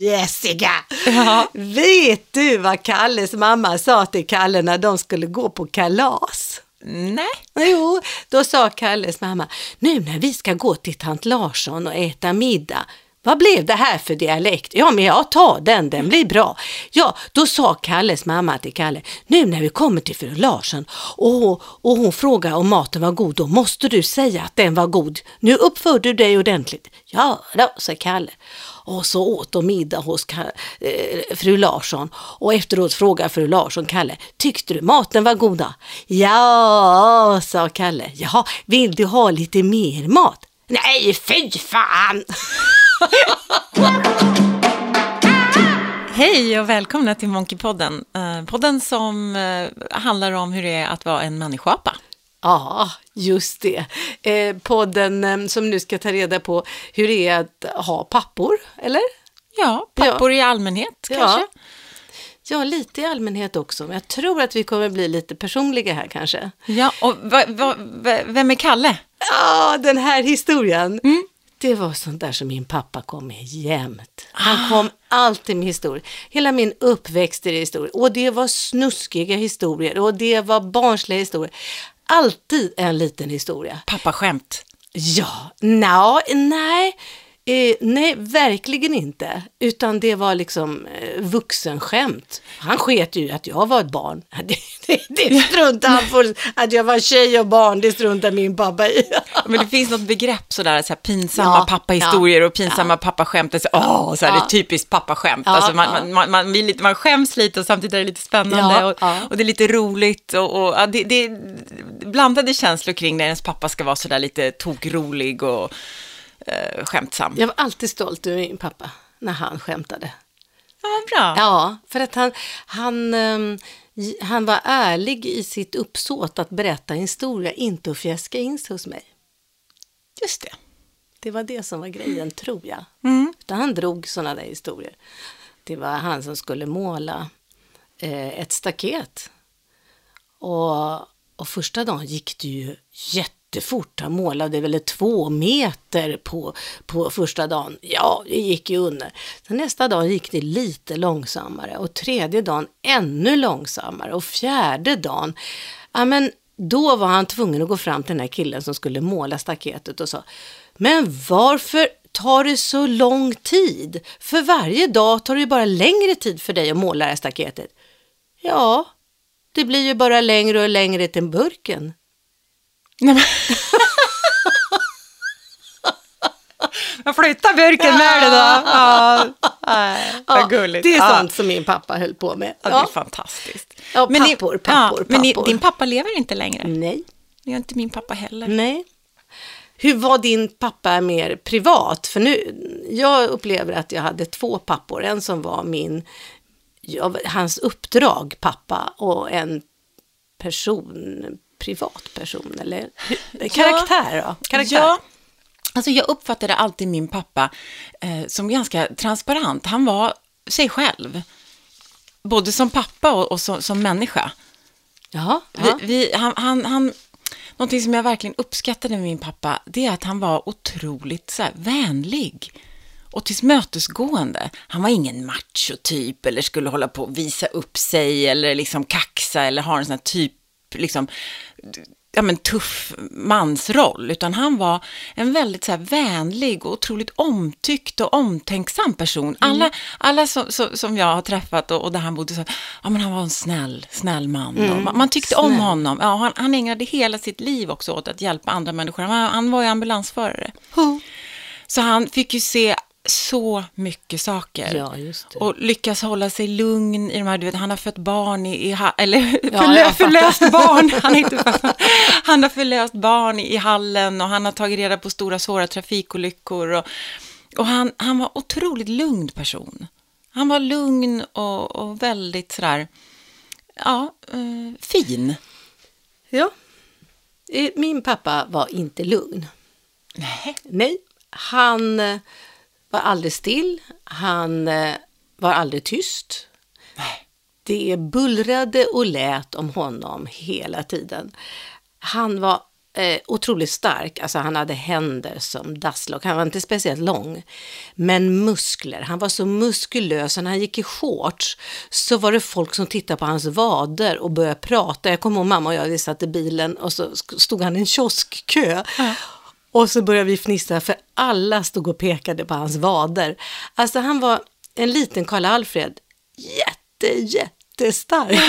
Jessica, Ja. vet du vad Kalles mamma sa till Kalle när de skulle gå på kalas? Nej. Jo, då sa Kalles mamma, nu när vi ska gå till tant Larsson och äta middag, vad blev det här för dialekt? Ja, men jag tar den, den blir bra. Ja, då sa Kalles mamma till Kalle, nu när vi kommer till fru Larsson och, och hon frågar om maten var god, då måste du säga att den var god. Nu uppför du dig ordentligt. Ja, då, sa Kalle. Och så åt de middag hos eh, fru Larsson och efteråt frågade fru Larsson Kalle, tyckte du maten var goda? Ja, sa Kalle. Jaha, vill du ha lite mer mat? Nej, fy fan! Hej och välkomna till Monkeypodden. Eh, podden som eh, handlar om hur det är att vara en människoapa. Ja, just det. Eh, podden eh, som nu ska ta reda på hur det är att ha pappor, eller? Ja, pappor i allmänhet Ja. kanske. Ja, lite i allmänhet också. Men jag tror att vi kommer bli lite personliga här kanske. Ja, och va, va, va, vem är Kalle? Ja, den här historien. Det var sånt där som min pappa kom med jämt. Han kom alltid med historier. Hela min uppväxt är historier. Och det var snuskiga historier och det var barnsliga historier. Alltid en liten historia. Pappaskämt. Ja, no, nej, eh, nej, verkligen inte. Utan det var liksom eh, vuxenskämt. Han sket ju att jag var ett barn. Det, det, det struntade han för. Att jag var tjej och barn, det struntade min pappa i. Men det finns något begrepp sådär, så här, pinsamma Ja, pappahistorier ja, och pinsamma pappaskämt. Det är så, åh, så här, Ja. det är typiskt pappaskämt. Ja, alltså, man, ja. man, man, man, lite, man skäms lite och samtidigt är det lite spännande Ja, och, ja. och det är lite roligt. Och, och, ja, det, det blandade känslor kring när ens pappa ska vara sådär lite tokrolig och eh, skämtsam. Jag var alltid stolt över min pappa när han skämtade. Ja, bra. Ja, för att han, han, ehm, han var ärlig i sitt uppsåt att berätta en historia, inte att fjäska in sig hos mig. Just det. Det var det som var grejen, tror jag. Mm. Utan han drog sådana där historier. Det var han som skulle måla eh, ett staket. Och, och första dagen gick det ju jättefort. Han målade väl två meter på, på första dagen. Ja, det gick ju under. Sen nästa dag gick det lite långsammare och tredje dagen ännu långsammare och fjärde dagen, ja men då var han tvungen att gå fram till den här killen som skulle måla staketet och sa, men varför tar det så lång tid? För varje dag tar det ju bara längre tid för dig att måla det här staketet. Ja, det blir ju bara längre och längre till burken. Nej, men... Jag flyttar burken med det då. Ja, vad gulligt. det är sånt som min pappa höll på med. Ja, det är fantastiskt. Ja, ni- pappor, pappor, men ni, pappor. din pappa lever inte längre. Nej, Det gör inte min pappa heller. nej. Hur var din pappa mer privat? För nu, jag upplever att jag hade två pappor. En som var min, hans uppdrag pappa och en person, privatperson eller karaktär då? Karaktär. Ja, alltså jag uppfattade alltid min pappa eh, som ganska transparent. Han var sig själv. Både som pappa och, och som, som människa. Jaha, ja. Vi, vi, han, han, han, någonting som jag verkligen uppskattade med min pappa, det är att han var otroligt så här, vänlig och tillmötesgående. Han var ingen machotyp eller skulle hålla på och visa upp sig eller liksom kaxa eller ha en sån här typ, liksom, ja men tuff mansroll, utan han var en väldigt så här vänlig och otroligt omtyckt och omtänksam person. Alla, alla som, som, som jag har träffat och, och där han bodde så, ja men han var en snäll, snäll man. Och man, man tyckte om snäll. honom. Ja, han, han ägnade hela sitt liv också åt att hjälpa andra människor. Han, han var ju ambulansförare. Ho. Så han fick ju se så mycket saker. Ja. Och lyckas hålla sig lugn i de här, du vet, han har fött barn i, i eller Ja, förlö, förlöst barn, han, är inte han har förlöst barn i hallen och han har tagit reda på stora svåra trafikolyckor och, och han, han var otroligt lugn person. Han var lugn och, och väldigt sådär, ja, eh, fin. Ja. Eh, Min pappa var inte lugn. Nej. Nej, han var aldrig still. Han eh, var aldrig tyst. Det bullrade och lät om honom hela tiden. Han var eh, otroligt stark. Alltså han hade händer som dasslock. Han var inte speciellt lång. Men muskler. Han var så muskulös. När han gick i shorts så var det folk som tittade på hans vader och började prata. Jag kommer ihåg mamma och jag, vi satt i bilen och så stod han i en kioskkö. Ja. Och så började vi fnissa för alla stod och pekade på hans vader. Alltså han var en liten Karl Alfred. Jätte, jätte jättestark.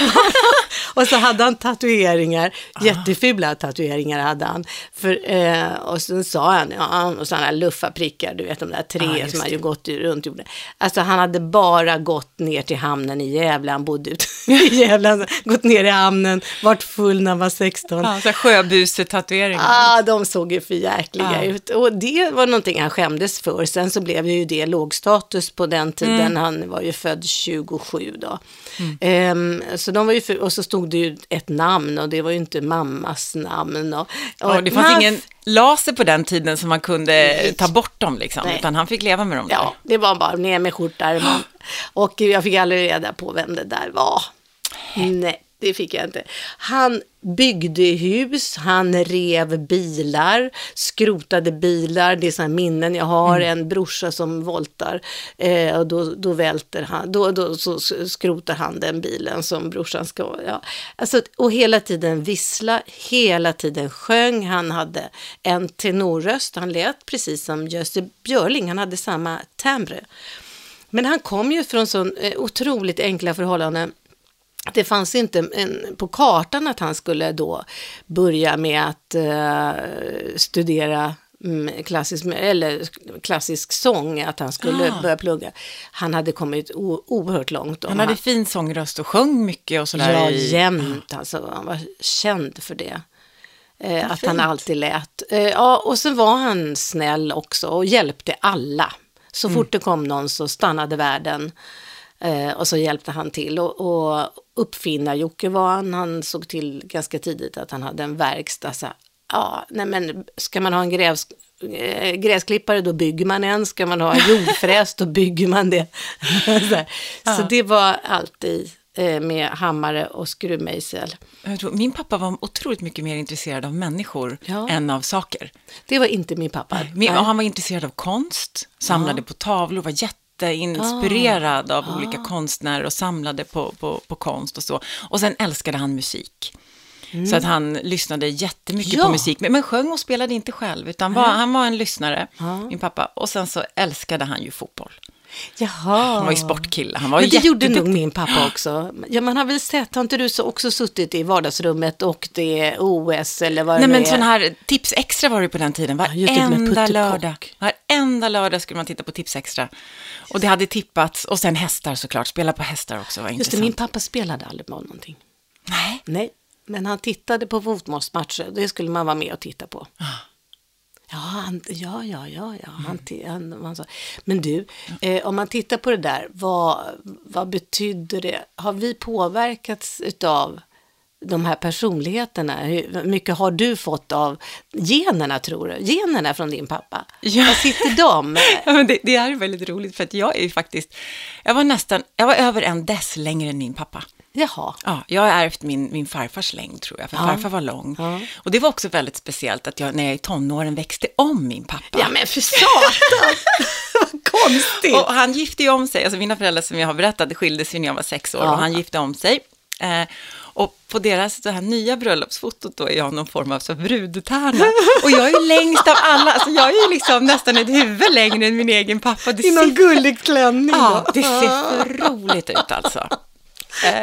och så hade han tatueringar, ah. jättefula tatueringar hade han. För, eh, och sen sa han, ja, och sådana luffarprickar, du vet de där tre ah, som ju gått runt jorden. Alltså han hade bara gått ner till hamnen i Gävle, han bodde ute i Gävle, gått ner i hamnen, varit full när han var 16. Ja, så sjöbusetatueringar. Ja, ah, de såg ju för jäkliga ah. ut. Och det var någonting han skämdes för. Sen så blev ju det lågstatus på den tiden, mm. han var ju född 27 då. Mm. Um, så de var ju för, och så stod det ju ett namn och det var ju inte mammas namn. Och, och ja, det fanns ingen laser på den tiden som man kunde ta bort dem liksom, nej. utan han fick leva med dem där. Ja, det var bara ner med skjortärmen. och jag fick aldrig reda på vem det där var. Nej det fick jag inte. Han byggde hus, han rev bilar, skrotade bilar. Det är sådana minnen jag har. Mm. En brorsa som voltar eh, och då, då välter han, då, då så skrotar han den bilen som brorsan ska, ja. Alltså, och hela tiden vissla, hela tiden sjöng. Han hade en tenorröst, han lät precis som Gösta Björling, han hade samma timbre. Men han kom ju från så eh, otroligt enkla förhållanden det fanns inte en, på kartan att han skulle då börja med att uh, studera mm, klassisk, eller klassisk sång, att han skulle ah. börja plugga. Han hade kommit o, oerhört långt. Han hade han, fin sångröst och sjöng mycket och sådär. Ja, jämt. Alltså, han var känd för det. Eh, att han alltid lät. Eh, ja, och så var han snäll också och hjälpte alla. Så mm. fort det kom någon så stannade världen. Eh, och så hjälpte han till. Och, och uppfinnar-Jocke var han. Han såg till ganska tidigt att han hade en verkstad. Så, ja, nej men ska man ha en grävs, eh, gräsklippare då bygger man en. Ska man ha en jordfräs då bygger man det. så, ja. så det var alltid eh, med hammare och skruvmejsel. Min pappa var otroligt mycket mer intresserad av människor ja. än av saker. Det var inte min pappa. Min, han var intresserad av konst, samlade ja. på tavlor, var jätte jätteinspirerad ah, av ah. olika konstnärer och samlade på, på, på konst och så. Och sen älskade han musik. Mm. Så att han lyssnade jättemycket ja. på musik, men, men sjöng och spelade inte själv, utan var, han var en lyssnare, ja. min pappa. Och sen så älskade han ju fotboll. Jaha. Han var ju sportkille. Han var Men det gjorde nog min pappa också. Ja, man har väl sett, har inte du så också suttit i vardagsrummet och det är OS eller vad Nej, det men sån här Tips Extra var det på den tiden. Varenda ja, lördag. Varenda lördag skulle man titta på Tips Extra. Och det hade tippats, och sen hästar såklart. Spela på hästar också var Just det, min pappa spelade aldrig på någonting. Nej. Nej, men han tittade på fotbollsmatcher. Det skulle man vara med och titta på. Ah. Ja, han, ja, ja, ja, ja. Han, han, han, sa. Men du, eh, om man tittar på det där, vad, vad betyder det? Har vi påverkats av de här personligheterna? Hur mycket har du fått av generna, tror du? Generna från din pappa? Ja. Var sitter de? ja, men det, det är väldigt roligt, för att jag är ju faktiskt, jag var nästan, jag var över en dess längre än min pappa. Jaha. Ja, jag har ärvt min, min farfars längd tror jag, för ja. farfar var lång. Ja. Och det var också väldigt speciellt att jag när jag i tonåren växte om min pappa. Ja men för satan! Vad konstigt! Och han gifte ju om sig, alltså mina föräldrar som jag har berättat skildes ju när jag var sex år ja. och han gifte om sig. Eh, och på deras det här nya bröllopsfotot då är jag någon form av så brudtärna. Och jag är längst av alla, alltså jag är ju liksom nästan ett huvud längre än min egen pappa. Det I någon gullig klänning. Ja, det ser för roligt ut alltså.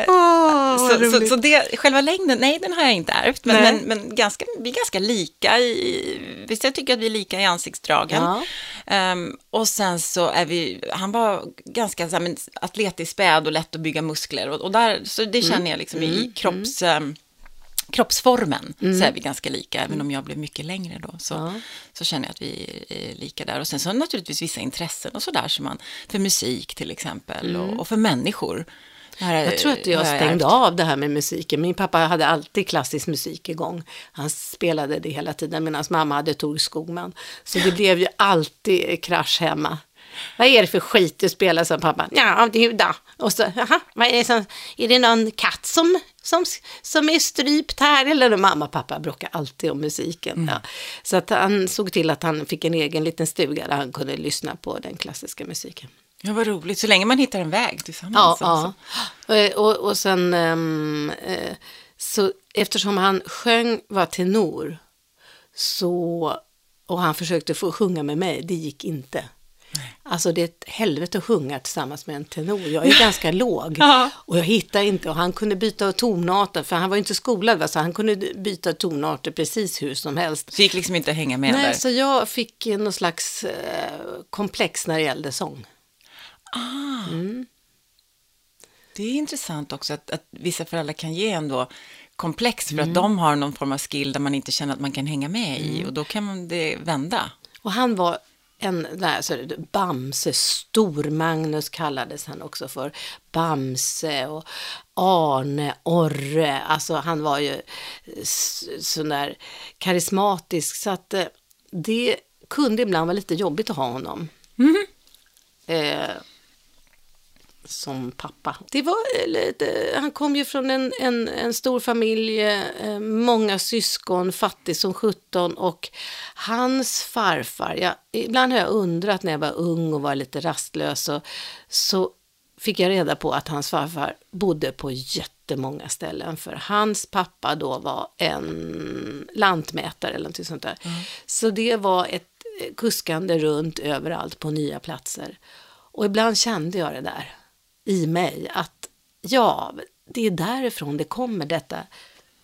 Oh, så, så, så, det, själva längden, nej den har jag inte ärvt, men, men, men, ganska, vi är ganska lika i, visst jag tycker att vi är lika i ansiktsdragen. Ja. Um, och sen så är vi, han var ganska så här, men, atletisk, späd och lätt att bygga muskler och, och där, så det mm. känner jag liksom mm. i kropps... Um, kroppsformen mm. så är vi ganska lika, även om jag blev mycket längre då. Så, ja. så känner jag att vi är lika där. Och sen så naturligtvis vissa intressen och sådär, som man, för musik till exempel, mm. och, och, för människor. Här, jag tror att jag stängde jag av det här med musiken. Min pappa hade alltid klassisk musik igång. Han spelade det hela tiden medan mamma hade Tor Skogman. Så det blev ju alltid krasch hemma. Vad är det för skit du spelar som pappa? Ja, du då. Och så, jaha, vad är det som, är det någon katt som, som, som är strypt här? Eller mamma och pappa bråkar alltid om musiken. Mm. Ja. Så att han såg till att han fick en egen liten stuga där han kunde lyssna på den klassiska musiken. Ja, vad roligt. Så länge man hittar en väg tillsammans. Ja, alltså. ja. Eh, Och, och sen, eh, så eftersom han sjöng, var tenor, så, och han försökte få sjunga med mig, det gick inte. Alltså det är ett helvete att sjunga tillsammans med en tenor. Jag är ganska låg Ja. och jag hittar inte och han kunde byta tonarter för han var ju inte skolad va? så han kunde byta tonarter precis hur som helst. Så gick liksom inte att hänga med Nej, där. så jag fick någon slags eh, komplex när det gällde sång. Det är intressant också att, att vissa föräldrar kan ge ändå komplex Mm. för att de har någon form av skill där man inte känner att man kan hänga med i och då kan man det vända. Och han var en, nej, så det, Bamse, Stor-Magnus kallades han också för. Bamse och Arne, Orre, alltså han var ju sån där karismatisk så att eh, det kunde ibland vara lite jobbigt att ha honom. Eh, som pappa. Det var eh, lite, han kom ju från en, en, en stor familj, eh, många syskon, fattig som 17 och hans farfar, jag, ibland har jag undrat när jag var ung och var lite rastlös och, så fick jag reda på att hans farfar bodde på jättemånga ställen för hans pappa då var en lantmätare eller något sånt där. Så det var ett kuskande runt överallt på nya platser. Och ibland kände jag det där i mig att ja, det är därifrån det kommer detta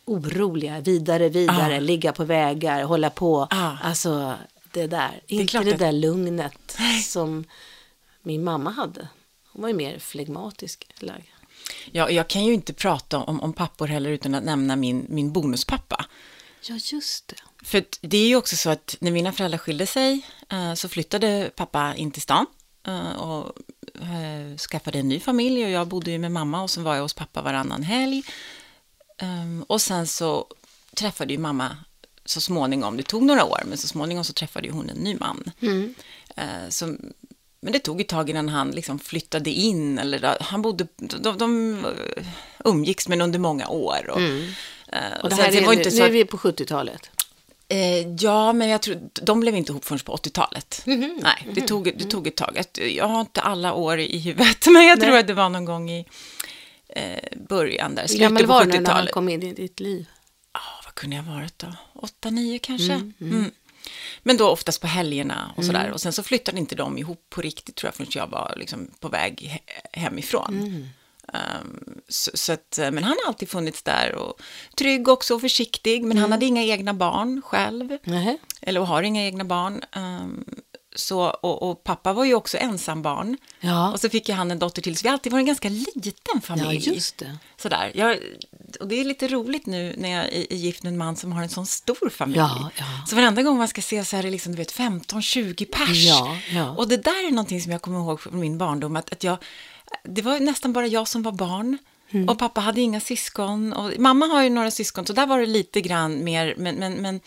oroliga, vidare, vidare, Ah. ligga på vägar, hålla på. Ah. Alltså det där, är inte det att- där lugnet som min mamma hade. Hon var ju mer flegmatisk lagd. Ja, jag kan ju inte prata om, om pappor heller utan att nämna min, min bonuspappa. Ja, just det. För det är ju också så att när mina föräldrar skilde sig eh, så flyttade pappa in till stan och eh, skaffade en ny familj och jag bodde ju med mamma och så var jag hos pappa varannan helg. Ehm, och sen så träffade ju mamma så småningom, det tog några år, men så småningom så träffade ju hon en ny man. Eh, som, men det tog ett tag innan han liksom flyttade in, eller han bodde, de, de eh, umgicks men under många år. Och, eh, Och det sen- här sen är, var inte nu så är att- vi på 70-talet. Eh, ja, men jag tror, de blev inte ihop förrän på 80-talet. Mhm. Nej, det tog, det tog ett tag. Jag- har inte alla år i huvudet, men jag tror Nej. att det var någon gång i eh, början där, slutet på var du när han 70-talet. kom in i ditt liv? Ja, vad kunde jag ha varit då? Åtta, nio kanske? Mm. Men då oftast på helgerna och sådär. Och sen så flyttade inte de ihop på riktigt tror jag förrän jag var liksom på väg he- hemifrån. Um, så, så att, eh, men han har alltid funnits där och trygg också och försiktig. Men han hade inga egna barn själv. Nej. Eller och har inga egna barn. Um, så, och, och pappa var ju också ensambarn. Ja. Och så fick ju han en dotter till. Så vi har alltid varit en ganska liten familj. Ja, just det. Sådär. Jag, och det är lite roligt nu när jag är är gift med en man som har en sån stor familj. Ja, ja. Så varenda gång man ska se så här är det liksom, du vet, 15-20 pers. Ja, ja. Och det där är någonting som jag kommer ihåg från min barndom, att, att jag, det var nästan bara jag som var barn. Mm. Och pappa hade inga syskon. Och mamma har ju några syskon, så där var det lite grann mer, men, men, men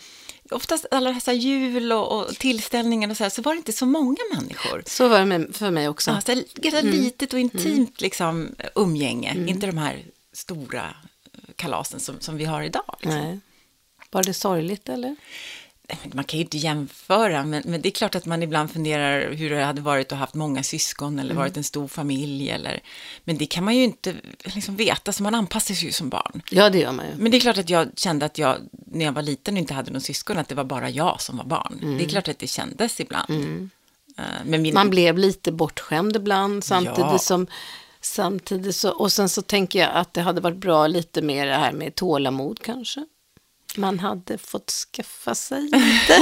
oftast alla dessa jul och, och tillställningar och så här, så var det inte så många människor. Så var det med, för mig också. Ja, så här, ganska Mm. litet och intimt liksom, umgänge, inte de här stora eh, kalasen som, som vi har idag. Liksom. Var det sorgligt eller? Man kan ju inte jämföra, men, men det är klart att man ibland funderar hur det hade varit att ha haft många syskon eller varit en stor familj. Eller, men det kan man ju inte liksom veta, så man anpassar sig ju som barn. Ja, det gör man ju. Men det är klart att jag kände att jag, när jag var liten och inte hade någon syskon, att det var bara jag som var barn. Det är klart att det kändes ibland. Eh, Men min, Man blev lite bortskämd ibland samtidigt Ja. som Samtidigt så, och sen så tänker jag att det hade varit bra lite mer det här med tålamod kanske. Man hade fått skaffa sig lite.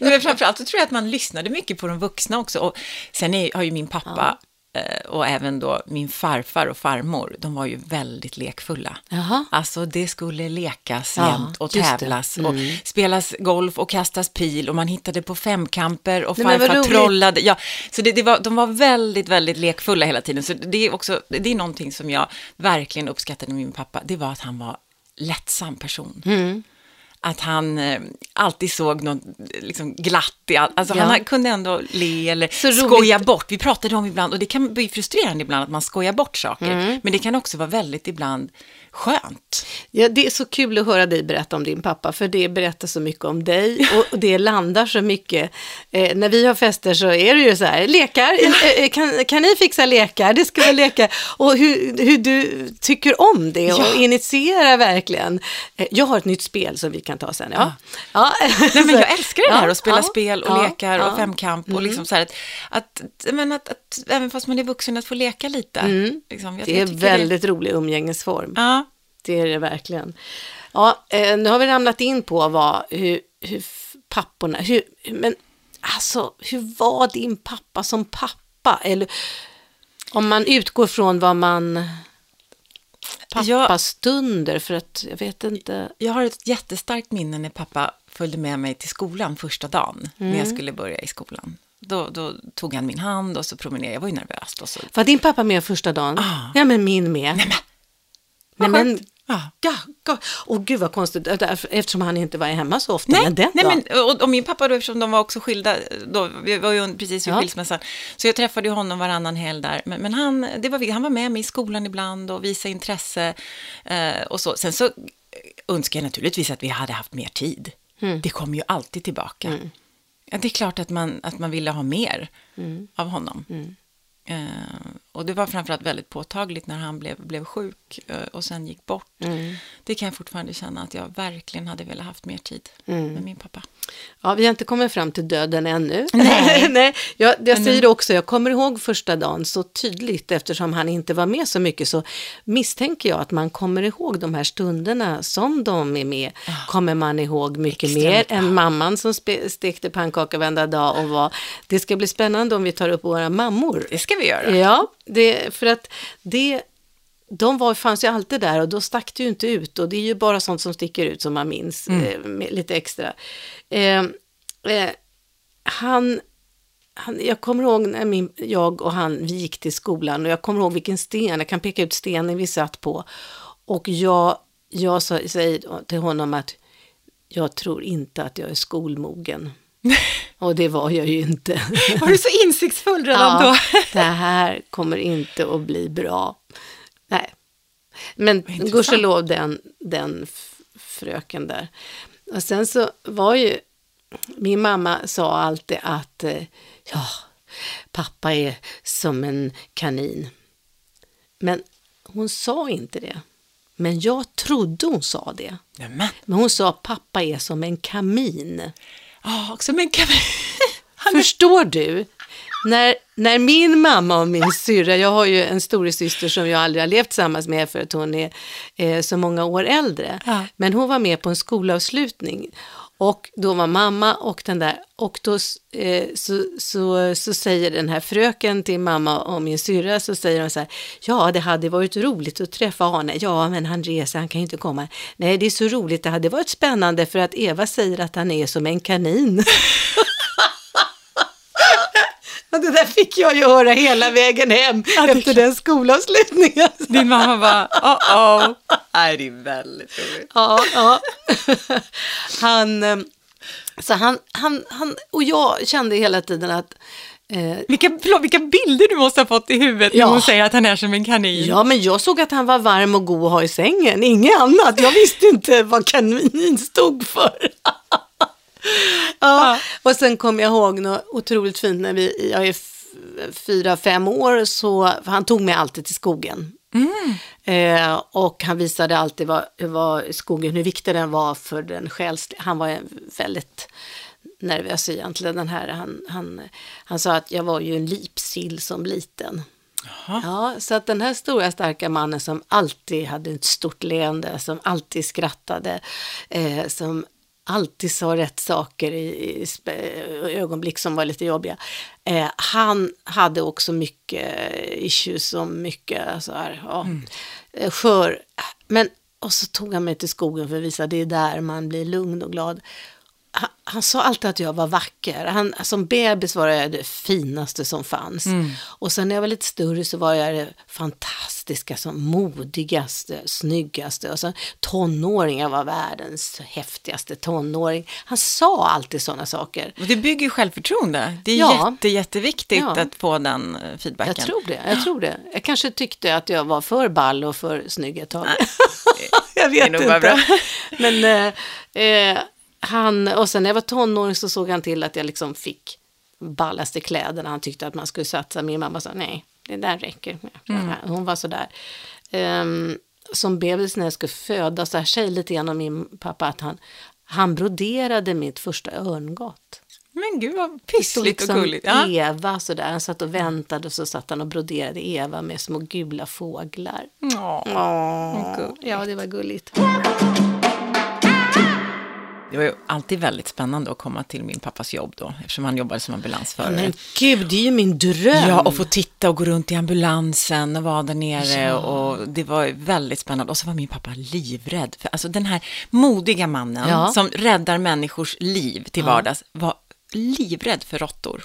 Nej, men framförallt så tror jag att man lyssnade mycket på de vuxna också. Och sen är, har ju min pappa eh, och även då min farfar och farmor, de var ju väldigt lekfulla. Jaha. Alltså det skulle lekas Ja, jämt och tävlas Mm. och spelas golf och kastas pil och man hittade på femkamper och Nej, farfar trollade. Ja, så det, det var, de var väldigt, väldigt lekfulla hela tiden. Så det är också, det är någonting som jag verkligen uppskattade med min pappa, det var att han var lättsam person. Mm. att han eh, alltid såg något liksom, glatt i allt. Alltså Ja. han kunde ändå le eller Så roligt. skoja bort. Vi pratade om ibland, och det kan bli frustrerande ibland att man skojar bort saker. Mm. Men det kan också vara väldigt ibland skönt. Ja, det är så kul att höra dig berätta om din pappa, för det berättar så mycket om dig och det landar så mycket. Eh, när vi har fester så är det ju så här, lekar, eh, eh, kan, kan ni fixa lekar? Det ska vara lekar. Och hur, hur du tycker om det och Ja. initierar verkligen. Eh, jag har ett nytt spel som vi kan ta sen. Ja. Ja. Nej, men jag älskar det här Ja, att spela ja, spel och ja, lekar ja. Mm. och femkamp och liksom så här att, att, men att, att även fast man är vuxen att få leka lite. Liksom, Mm. Det är väldigt rolig umgängesform. Ja, Det är det verkligen. Ja, eh, nu har vi ramlat in på vad, hur, hur papporna, hur, men alltså, hur var din pappa som pappa? Eller om man utgår från vad man, pappastunder, för att jag vet inte. Jag har ett jättestarkt minne när pappa följde med mig till skolan första dagen, när jag skulle börja i skolan. Då, då tog han min hand och så promenerade jag, var ju nervös. Och så. Var din pappa med första dagen? Ah. Ja, men min med. Nej, men, Nej, men, ja, ja. Åh gud vad konstigt, därför- eftersom han inte var hemma så ofta. Nej, men den nej dagen. men, och, och min pappa då, eftersom de var också skilda, då, vi var ju precis vid Ja. skilsmässan, så jag träffade ju honom varannan helg där. Men, men han, det var, han var med mig i skolan ibland och visade intresse eh, och så. Sen så önskar jag naturligtvis att vi hade haft mer tid. Mm. Det kommer ju alltid tillbaka. Ja, det är klart att man, att man ville ha mer Mm. av honom. Eh, och det var framförallt väldigt påtagligt när han blev, blev sjuk eh, och sen gick bort. Mm. Det kan jag fortfarande känna att jag verkligen hade velat haft mer tid Mm. med min pappa. Ja, vi har inte kommit fram till döden ännu. Nej. Nej, jag, jag säger det också, jag kommer ihåg första dagen så tydligt eftersom han inte var med så mycket så misstänker jag att man kommer ihåg de här stunderna som de är med. Kommer man ihåg mycket Extra mer än mamman som stekte pannkaka varenda dag och var. Det ska bli spännande om vi tar upp våra mammor. Det ska vi göra. Ja, det, för att det, de var, fanns ju alltid där och då stack det ju inte ut och det är ju bara sånt som sticker ut som man minns eh, med, lite extra. Eh, eh, han, han, jag kommer ihåg när min, jag och han vi gick till skolan och jag kommer ihåg vilken sten, jag kan peka ut stenen vi satt på och jag, jag sa, säger till honom att jag tror inte att jag är skolmogen. och det var jag ju inte. Var du så insiktsfull redan Ja, då? det här kommer inte att bli bra. Nej. Men gudskelov den, den fröken där. Och sen så var ju, min mamma sa alltid att, eh, ja, pappa är som en kanin. Men hon sa inte det. Men jag trodde hon sa det. Nämen. Men hon sa pappa är som en kamin. Ja, också men kan vi... Förstår du? När, när min mamma och min syrra, jag har ju en storasyster som jag aldrig har levt tillsammans med för att hon är eh, så många år äldre. Ja. Men hon var med på en skolavslutning och då var mamma och den där och då eh, så, så, så säger den här fröken till mamma och min syrra så säger hon så här ja det hade varit roligt att träffa Arne ja men han reser han kan ju inte komma nej det är så roligt det hade varit spännande för att Eva säger att han är som en kanin Och det där fick jag ju höra hela vägen hem efter den skolavslutningen. Din mamma bara, oh oh. Nej, det är väldigt roligt. Ja, ja. Han, eh, så han, han, han, och jag kände hela tiden att, eh, Vilka, förlåt, vilka bilder du måste ha fått i huvudet Ja. när hon säger att han är som en kanin. ja men jag såg att han var varm och god att ha i sängen, inget annat. Jag visste inte vad kanin stod för. ja, och sen kom jag ihåg något otroligt fint när vi, jag är fyra, fem år, så han tog mig alltid till skogen. Eh, och han visade alltid vad, vad skogen, hur viktig den var för den själsliga. Han var väldigt nervös egentligen den här. Han, han, han sa att jag var ju en lipsill som liten. Ja, så att den här stora starka mannen som alltid hade ett stort leende, som alltid skrattade, eh, som alltid sa rätt saker i, ögonblick som var lite jobbiga. Eh, han hade också mycket issues och mycket så här, ja, eh, skör. Men, och så tog han mig till skogen för att visa det är där man blir lugn och glad. Ha- han sa alltid att jag var vacker. Han, som bebis var jag det finaste som fanns. Mm. Och sen när jag var lite större så var jag det fantastiska, som modigaste, snyggaste. Och sen tonåring, jag var världens häftigaste tonåring. Han sa alltid sådana saker. Och det bygger ju självförtroende. Det är Ja. jätte, jätteviktigt Ja. att få den eh, feedbacken. Jag tror det, jag tror det. Jag kanske tyckte att jag var för ball och för snygg ett tag. jag vet inte. bra. Men eh, eh, han, och sen när jag var tonåring så såg han till att jag liksom fick ballaste kläderna. Han tyckte att man skulle satsa. Min mamma sa nej, det där räcker. Mm. Hon var sådär. Um, som bebis när jag skulle födas, så här säger lite grann om min pappa att han, han broderade mitt första örngott. Men gud vad pyssligt och liksom gulligt. Ja. Eva sådär. Han satt och väntade och så satt han och broderade Eva med små gula fåglar. Åh, ja, det var gulligt. Det var ju alltid väldigt spännande att komma till min pappas jobb då, eftersom han jobbade som ambulansförare. Men gud, det är ju min dröm. Ja, och få titta och gå runt i ambulansen och vara där nere Ja. och det var väldigt spännande. Och så var min pappa livrädd, för alltså den här modiga mannen Ja. som räddar människors liv till vardags var livrädd för råttor.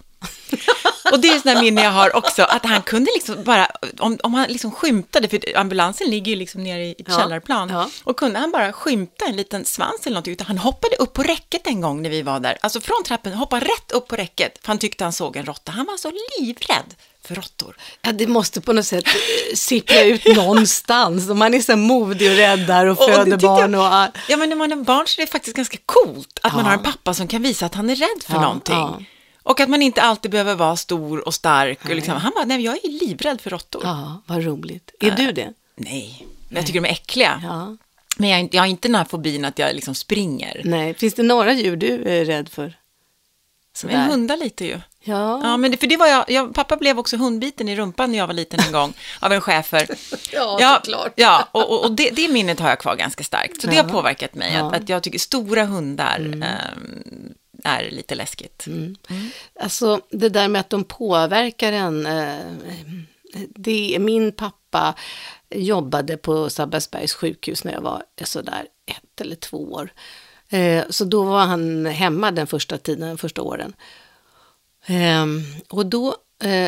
Och det är sådana minne jag har också, att han kunde liksom bara, om, om han liksom skymtade, för ambulansen ligger ju liksom nere i ett Ja, källarplan, ja. och kunde han bara skymta en liten svans eller någonting, utan han hoppade upp på räcket en gång när vi var där, alltså från trappen, hoppade rätt upp på räcket, för han tyckte han såg en råtta. Han var så livrädd för råttor. Ja, det måste på något sätt eh, sippra ut någonstans. Om man är så modig och räddar och Och det föder barn jag- och... all- Ja, men när man är barn så är det faktiskt ganska coolt att man Ja. har en pappa som kan visa att han är rädd för Ja, någonting. ja. Och att man inte alltid behöver vara stor och stark. Och liksom, han bara, nej, jag är livrädd för råttor. Ja, vad roligt. Är du det? Nej, men jag tycker de är äckliga. Ja. Men jag, jag har inte den här fobin att jag liksom springer. Nej, finns det några djur du är rädd för? Sådär. Men hundar lite ju. Ja. Ja, men det, för det var jag, jag, pappa blev också hundbiten i rumpan när jag var liten en gång av en schäfer. Ja, såklart. Ja, och, och, och det, det minnet har jag kvar ganska starkt. Så det Ja. har påverkat mig, Ja. Mm. att, att jag tycker stora hundar ehm, är lite läskigt. Mm. Alltså det där med att de påverkar en. Eh, det, min pappa jobbade på Sabbatsbergs sjukhus när jag var eh, sådär ett eller två år. Eh, så då var han hemma den första tiden, den första åren. Ehm, och då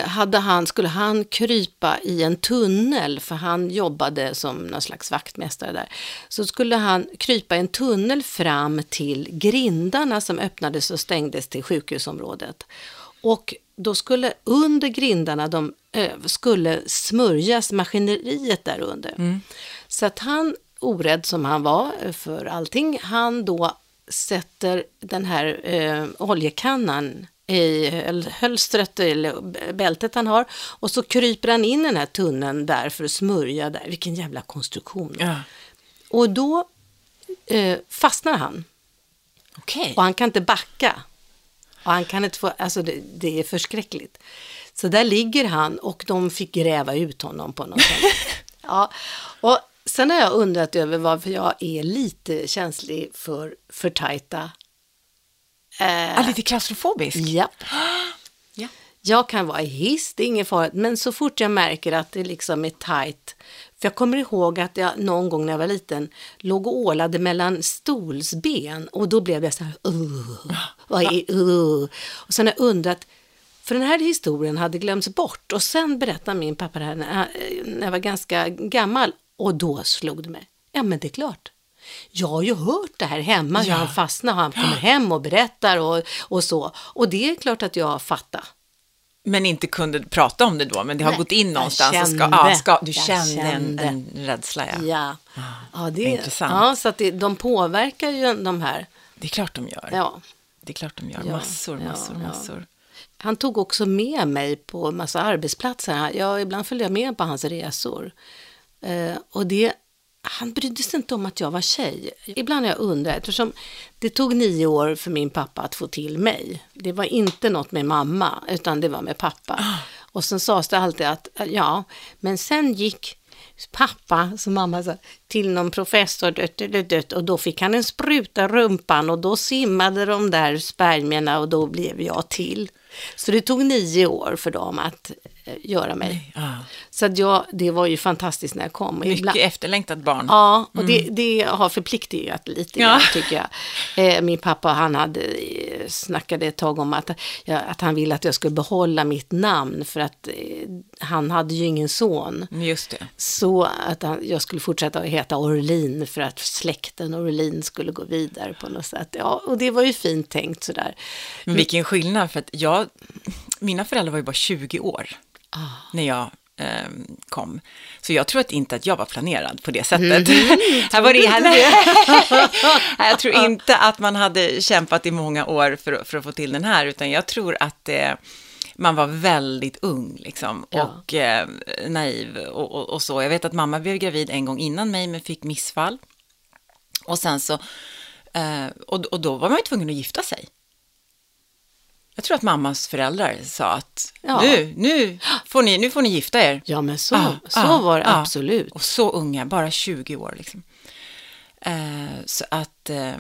hade han, skulle han krypa i en tunnel, för han jobbade som någon slags vaktmästare där. Så skulle han krypa i en tunnel fram till grindarna som öppnades och stängdes till sjukhusområdet. Och då skulle under grindarna, de eh, skulle smörjas maskineriet där under. Så att han, orädd som han var för allting, han då sätter den här eh, oljekannan i höl- hölstret eller bältet han har och så kryper han in i den här tunneln där för att smörja där. Vilken jävla konstruktion. Ja. Och då eh, fastnar han Okej. och han kan inte backa. Och han kan inte få, alltså det, det är förskräckligt. Så där ligger han och de fick gräva ut honom på något sätt. Ja, och sen har jag undrat över varför jag är lite känslig för för tajta. Ah, lite klaustrofobisk. Ja. Jag kan vara i hiss, det är inget farligt, men så fort jag märker att det liksom är tajt. För jag kommer ihåg att jag någon gång när jag var liten låg och ålade mellan stolsben och då blev det så här, vad är uh? Och sen har jag undrat, för den här historien hade glömts bort och sen berättade min pappa det här när jag- när jag var ganska gammal och då slog det mig, ja men det är klart. Jag har ju hört det här hemma, hur Ja. han fastnar, han kommer hem och berättar och, och så. Och det är klart att jag fattar. Men inte kunde prata om det då, men det har Nej, gått in jag någonstans. ska, kände. ja, ska, du Jag kände, En, kände. en rädsla, ja. Ja, ja, det, intressant. ja så att det, de påverkar ju de här. Det är klart de gör. Ja. Det är klart de gör. Ja, Massor, massor, ja. massor. Han tog också med mig på massa arbetsplatser. Jag, ibland följde jag med på hans resor. Eh, och det, han brydde sig inte om att jag var tjej. Ibland har jag undrat, eftersom det tog nio år för min pappa att få till mig. Det var inte något med mamma, utan det var med pappa. Och sen sades det alltid att, ja, men sen gick pappa, som mamma sa, till någon professor dött, dött, dött, och då fick han en spruta rumpan och då simmade de där spermierna och då blev jag till. Så det tog nio år för dem att göra mig. Ja. Så att jag, det var ju fantastiskt när jag kom. Och Mycket ibland- efterlängtat barn. Ja, och det, det har förpliktigat lite Ja. grann, tycker jag. Eh, min pappa han hade eh, snackade ett tag om att, ja, att han ville att jag skulle behålla mitt namn för att eh, han hade ju ingen son. Just det. Så att han, jag skulle fortsätta att heta Orlin för att släkten Orlin skulle gå vidare på något sätt. Ja, och det var ju fint tänkt sådär. Men vilken skillnad, för att jag, mina föräldrar var ju bara 20 år Ah. när jag ehm, kom. Så jag tror att inte att jag var planerad på det sättet. här var det, här, jag tror inte att man hade kämpat i många år för, för att få till den här, utan jag tror att eh, man var väldigt ung liksom, Ja. och eh, naiv och, och, och så. Jag vet att mamma blev gravid en gång innan mig, men fick missfall. Och sen så, eh, och, och då var man ju tvungen att gifta sig. Jag tror att mammas föräldrar sa att Ja. nu, nu, får ni, nu får ni gifta er. Ja, men så, Ja, så ja, var det ja. absolut. Och så unga, bara 20 år liksom. Eh, så att eh,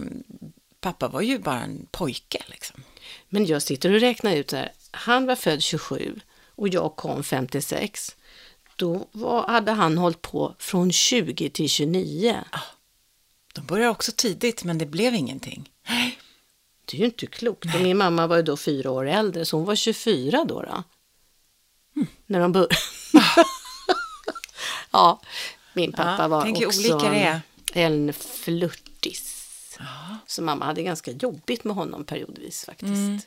pappa var ju bara en pojke liksom. Men jag sitter och räknar ut här. Han var född 27 och jag kom 56. Då var, hade han hållit på från 20 till 29. De började också tidigt, men det blev ingenting. Det är ju inte klokt. Och min mamma var ju då fyra år äldre, så hon var 24 då. då. När de började. ja, min pappa Ja, var också en flörtis. Så mamma hade ganska jobbigt med honom periodvis faktiskt. Mm.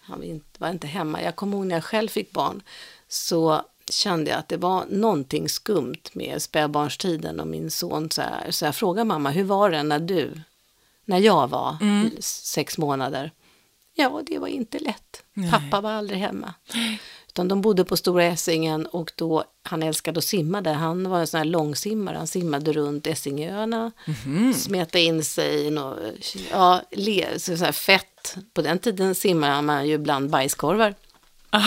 Han var inte hemma. Jag kommer ihåg när jag själv fick barn så kände jag att det var någonting skumt med spädbarnstiden och min son. Så, här, så jag frågade mamma, hur var det när du, när jag var Mm. sex månader? Ja, det var inte lätt. Nej. Pappa var aldrig hemma. Utan de bodde på Stora Essingen och då, han älskade att simma där. Han var en sån här långsimmare. Han simmade runt Essingöarna, Mhm. smetade in sig i något, ja, le, så så här fett. På den tiden simmade man ju bland bajskorvar.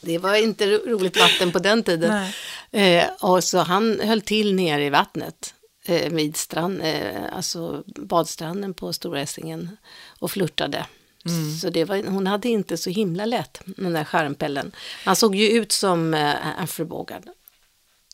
Det var inte ro- roligt vatten på den tiden. Eh, och så han höll till nere i vattnet eh, vid strand, eh, alltså badstranden på Stora Essingen och flörtade. Så det var, hon hade inte så himla lätt, den där skärmpellen. Han såg ju ut som eh, Humphrey Bogart.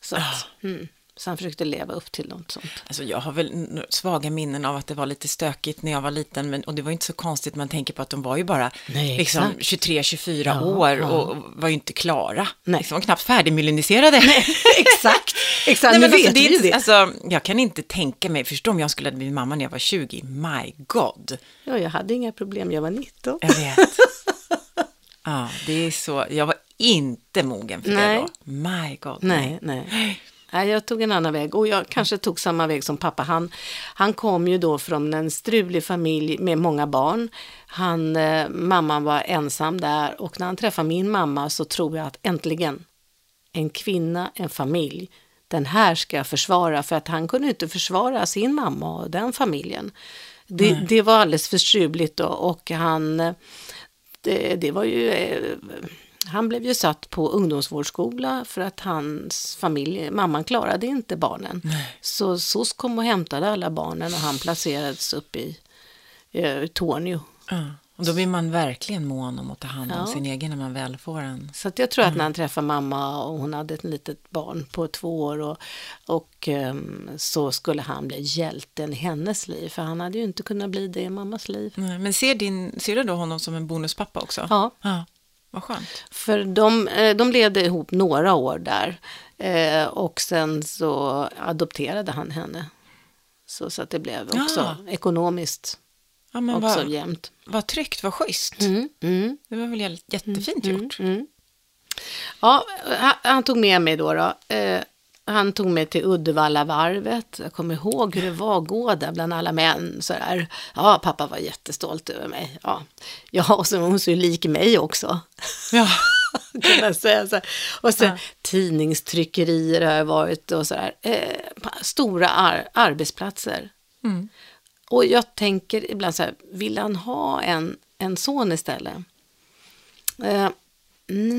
Så, att, mm, så han försökte leva upp till något sånt. Alltså jag har väl svaga minnen av att det var lite stökigt när jag var liten, men, och det var inte så konstigt, man tänker på att de var ju bara Nej, liksom, exakt. 23-24 Ja, år ja. och, var ju inte klara. Nej. Liksom, var knappt färdigmyeliniserade. exakt, exakt. Nej, men alltså, vet vi det. alltså, jag kan inte tänka mig, förstå om jag skulle ha blivit mamma när jag var 20, my god. Ja, jag hade inga problem, jag var 19. Jag vet. ja, det är så, jag var inte mogen för Nej. det då. My god. Nej, nej. Nej, jag tog en annan väg och jag kanske tog samma väg som pappa. Han, han kom ju då från en strulig familj med många barn. Han, eh, mamman var ensam där och när han träffade min mamma så tror jag att äntligen en kvinna, en familj, den här ska jag försvara för att han kunde inte försvara sin mamma och den familjen. Det, det var alldeles för struligt då, och han, eh, det, det var ju, eh, han blev ju satt på ungdomsvårdsskola för att hans familj, mamman klarade inte barnen. Så SOS kom och hämtade alla barnen och han placerades upp i eh, Tornio. Ja. Och då blir man verkligen mån om att ta hand om Ja. sin egen när man väl får en. Så jag tror att när han träffade mamma och hon hade ett litet barn på två år och, och ehm, så skulle han bli hjälten i hennes liv. För han hade ju inte kunnat bli det i mammas liv. Nej, Men ser, din, ser du då honom som en bonuspappa också? Ja. ja. Vad skönt. För de, eh, de levde ihop några år där eh, och sen så adopterade han henne. Så, så att det blev också Ja. ekonomiskt Ja, men också vad, jämnt. vad tryggt, vad schysst. Mm, mm. Det var väl jä- jättefint Mm, gjort. mm. Ja, han, han tog med mig då. då. Eh, han tog mig till Uddevallavarvet. Jag kommer ihåg hur det var att gå där bland alla män. Så där. Ja, pappa var jättestolt över mig. Ja, ja och så var hon så lik mig också. Ja. kan säga. Så här. Och sen Ja. tidningstryckerier har jag varit och så där. Eh, stora ar- arbetsplatser. Mm. Och jag tänker ibland så här, vill han ha en, en son istället? Eh,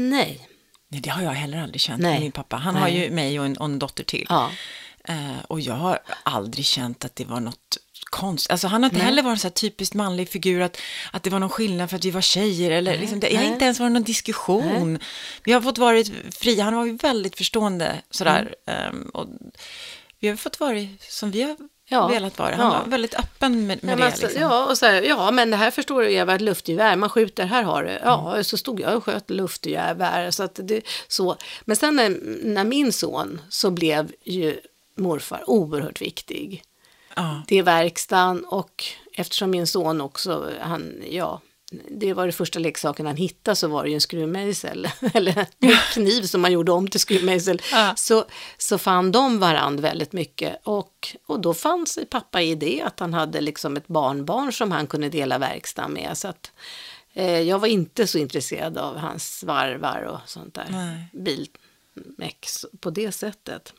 nej. Nej, det har jag heller aldrig känt Nej. med min pappa. Han Nej. har ju mig och en, och en dotter till. Ja. Eh, och jag har aldrig känt att det var något konstigt. Alltså han har inte heller varit en så här typiskt manlig figur, att, att det var någon skillnad för att vi var tjejer. Eller liksom, det, har nej. inte ens varit någon diskussion. Vi har fått vara fria, han var ju väldigt förstående sådär. Ehm, och vi har fått vara som vi har Ja. velat vara. Han Ja. var väldigt öppen med, med Ja, det. men alltså, liksom. ja, och så här, ja, men det här förstår du Eva, ett luftgevär, man skjuter, här har du. Ja, så stod jag och sköt luftgevär. Så att det, så. Men sen när, när min son så blev ju morfar oerhört viktig. Ja. Det är verkstaden och eftersom min son också, han, ja, det var det första leksaken han hittade så var det ju en skruvmejsel, eller en kniv som man gjorde om till skruvmejsel. Ja. Så, så fann de varandra väldigt mycket och, och då fanns pappa i det att han hade liksom ett barnbarn som han kunde dela verkstaden med. Så att, eh, jag var inte så intresserad av hans varvar och sånt där Nej. bilmex på det sättet.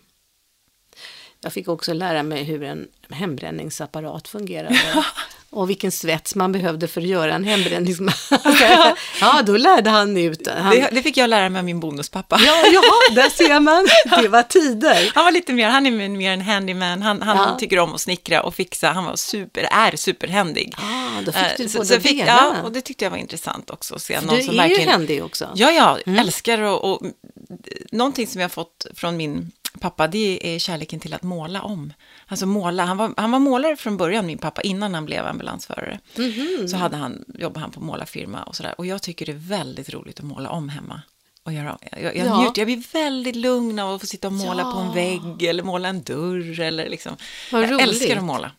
Jag fick också lära mig hur en hembränningsapparat fungerade. Och vilken svets man behövde för att göra en hembränningsapparat. ja, då lärde han ut. Han, Det, det fick jag lära mig av min bonuspappa. ja, ja, där ser man. Det var tider. Han var lite mer, han är mer en handyman, han, han Ja. tycker om att snickra och fixa, han var super, är superhändig. Ah, då fick du Eh, båda så jag fick. Ja, och det tyckte jag var intressant också att se För någon du som är verkligen... ju händig också. Ja, jag älskar och, och någonting som jag fått från min pappa, det är kärleken till att måla om. Alltså måla, han var, han var målare från början, min pappa, innan han blev ambulansförare. Mhm. Så hade han, jobbade han på målarfirma och sådär. Och jag tycker det är väldigt roligt att måla om hemma. Och göra, jag, jag, Ja. njuter, jag blir väldigt lugn av att få sitta och måla Ja. på en vägg eller måla en dörr eller liksom. Vad jag roligt. älskar att måla.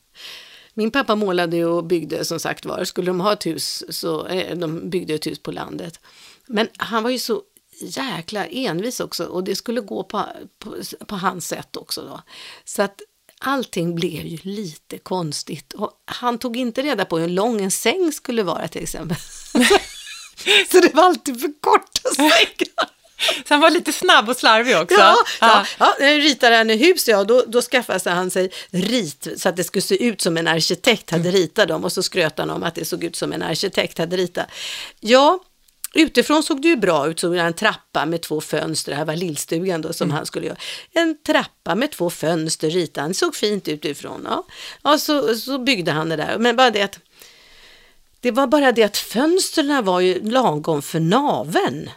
Min pappa målade och byggde som sagt var. Skulle de ha ett hus så eh, de byggde ett hus på landet. Men han var ju så jäkla envis också och det skulle gå på, på, på hans sätt också då. Så att allting blev ju lite konstigt och han tog inte reda på hur lång en säng skulle vara till exempel. så det var alltid för korta sängar. Så han var lite snabb och slarvig också. Ja, ja, ja, jag ritade han ett hus, ja, då, då skaffade han sig rit så att det skulle se ut som en arkitekt hade ritat dem och så skröt han om att det såg ut som en arkitekt hade ritat. Ja, utifrån såg det ju bra ut, han en trappa med två fönster, det här var lillstugan då som han skulle göra. En trappa med två fönster ritade han, det såg fint ut utifrån. Ja, ja så, så byggde han det där, men bara det att det var bara det att fönstren var ju lagom för naven.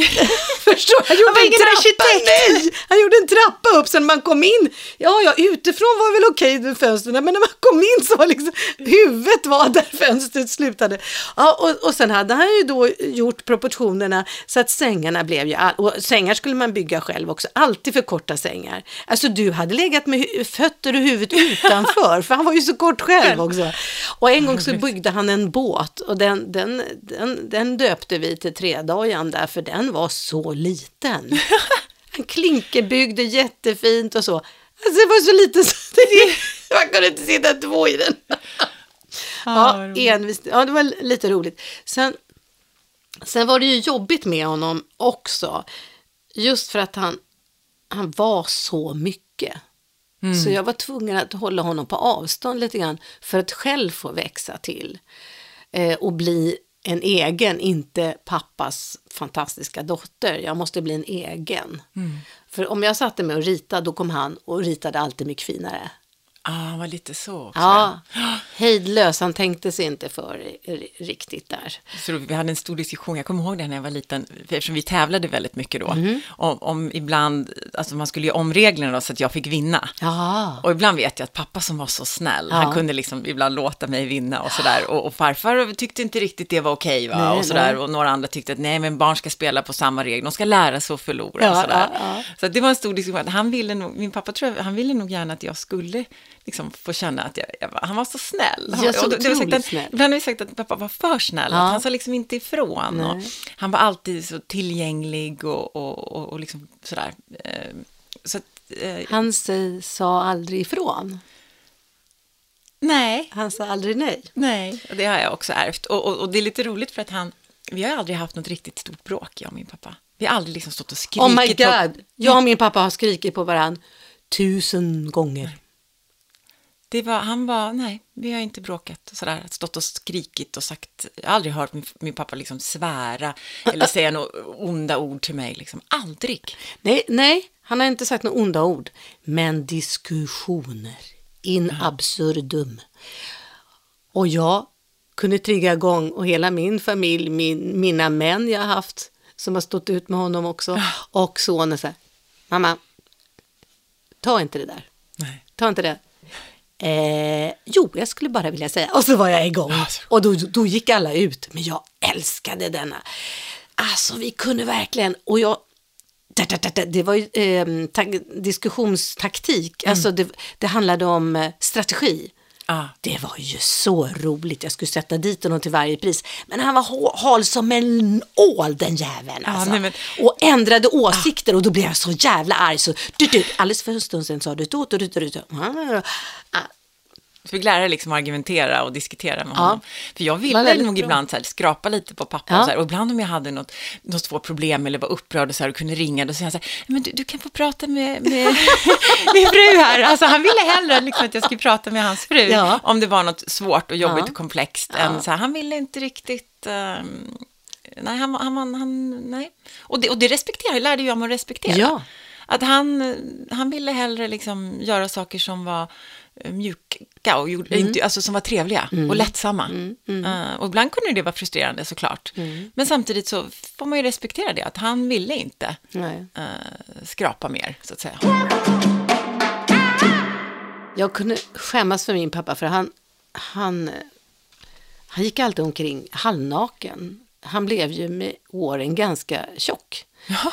Förstår? Han gjorde var en trappa, nej! Han gjorde en trappa upp när man kom in, ja, ja, utifrån var väl okej med fönstren, men när man kom in så var liksom huvudet var där fönstret slutade. Ja, och, och sen hade han ju då gjort proportionerna så att sängarna blev ju, all, och sängar skulle man bygga själv också, alltid för korta sängar. Alltså du hade legat med fötter och huvudet utanför, för han var ju så kort själv också. Och en gång så byggde han en båt och den, den, den, den döpte vi till Tredajan där, för den var så liten. Han klinkerbyggde jättefint och så. Alltså det var så lite så man kunde inte sitta två i den. Ja, envist. ja, det var lite roligt. Sen, sen var det ju jobbigt med honom också. Just för att han, han var så mycket. Så jag var tvungen att hålla honom på avstånd lite grann för att själv få växa till. Eh, och bli en egen, inte pappas fantastiska dotter. Jag måste bli en egen. För om jag satte mig och ritade, då kom han och ritade alltid mycket finare. Ah, han var lite så också. Ja, hejdlös. Han tänkte sig inte för riktigt där. Så vi hade en stor diskussion, jag kommer ihåg det när jag var liten, eftersom vi tävlade väldigt mycket då, Mhm. om, om ibland, alltså man skulle ju om reglerna då, så att jag fick vinna. Ja, Och ibland vet jag att pappa som var så snäll, Ja. han kunde liksom ibland låta mig vinna och sådär. Och, och farfar tyckte inte riktigt det var okej va, Nej, och sådär. nej. Och några andra tyckte att nej, men barn ska spela på samma regler, de ska lära sig att förlora Ja, och sådär. ja. Så det var en stor diskussion, han ville nog, min pappa tror jag, han ville nog gärna att jag skulle liksom få känna att jag, jag han var så snäll. Ja, så Och det- var sagt att, snäll. Ibland har vi sagt att pappa var för snäll, Ja. att han sa liksom inte ifrån. Och han var alltid så tillgänglig och, och, och, och liksom sådär. Eh, Så att, eh, han sig, sa aldrig ifrån. nej, Han sa aldrig nej. nej, och det har jag också ärvt. Och, och, och det är lite roligt för att han, vi har aldrig haft något riktigt stort bråk, jag och min pappa. Vi har aldrig liksom stått och skrikit. Oh my på- god, jag och min pappa har skrikit på varann tusen gånger. Det var, han var, nej, vi har inte bråkat och sådär, stått och skrikit och sagt, jag har aldrig hört min, min pappa liksom svära eller säga några onda ord till mig, liksom, aldrig. Nej, nej, han har inte sagt några onda ord. Men diskussioner in absurdum. Och jag kunde trigga igång och hela min familj, min, mina män jag har haft som har stått ut med honom också och sonen så här, mamma, ta inte det där, Nej. ta inte det. Eh, jo, jag skulle bara vilja säga. Och så var jag igång. Och då, då gick alla ut. Men jag älskade denna. Alltså, vi kunde verkligen. Och jag... Det, var ju eh, ta, diskussionstaktik. Alltså, det, det handlade om eh, strategi. Ah. Det var ju så roligt. Jag skulle sätta dit honom till varje pris. Men han var ha- hal som en ål, den jäveln. Alltså. nej, men- Och ändrade åsikter och då blev jag så jävla arg. Så, du, du, alldeles för en stund sedan sa du du, du, du, du, Du fick lära dig liksom argumentera och diskutera med Ja. honom. För jag ville nog bra. ibland så här, skrapa lite på pappa. Ja. Och, så här, och ibland om jag hade något, något svårt problem eller var upprörd och, så här, och kunde ringa, då sa han så här, men du, du kan få prata med, med min fru här. Alltså han ville hellre liksom, att jag skulle prata med hans fru Ja. om det var något svårt och jobbigt Ja. och komplext. Ja. Än, så han ville inte riktigt... ehm, nej, han, han, han, nej. Och det, och det respekterar jag, lärde jag mig att respektera. Ja. Att han, han ville hellre liksom göra saker som var mjuka och gjorde, Mm. inte, alltså som var trevliga och lättsamma. Eh, och ibland kunde det vara frustrerande såklart. Mm. Men samtidigt så får man ju respektera det, att han ville inte eh, skrapa mer, så att säga. Jag kunde skämmas för min pappa för han, han, han gick alltid omkring halvnaken. Han blev ju med åren ganska tjock. Jaha.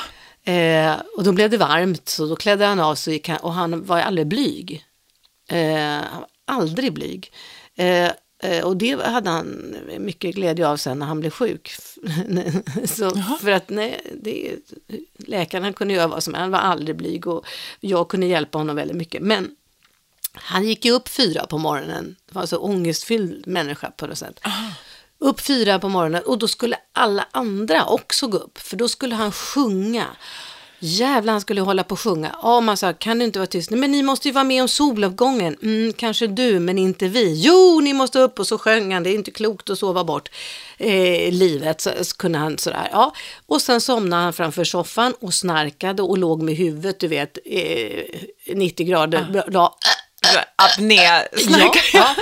Eh, och då blev det varmt så då klädde han av sig och gick han- och han var aldrig blyg. Eh, han var aldrig blyg. Eh, eh, och det hade han mycket glädje av sen när han blev sjuk. så, Jaha. för att nej, det, läkarna kunde göra vad som helst, han var aldrig blyg och jag kunde hjälpa honom väldigt mycket. Men han gick ju upp fyra på morgonen, det var så ångestfylld människa på något sätt. Upp fyra på morgonen och då skulle alla andra också gå upp, för då skulle han sjunga. Jävlar, han skulle hålla på att sjunga. Ja, man sa, kan du inte vara tyst? Nej, men ni måste ju vara med om soluppgången. Mm, kanske du, men inte vi. Jo, ni måste upp. Och så sjöng han, det är inte klokt att sova bort eh, livet. Så, så kunde han sådär, ja. Och sen somnade han framför soffan och snarkade och låg med huvudet, du vet, eh, 90 grader. Bra, Apné, Ja, ja.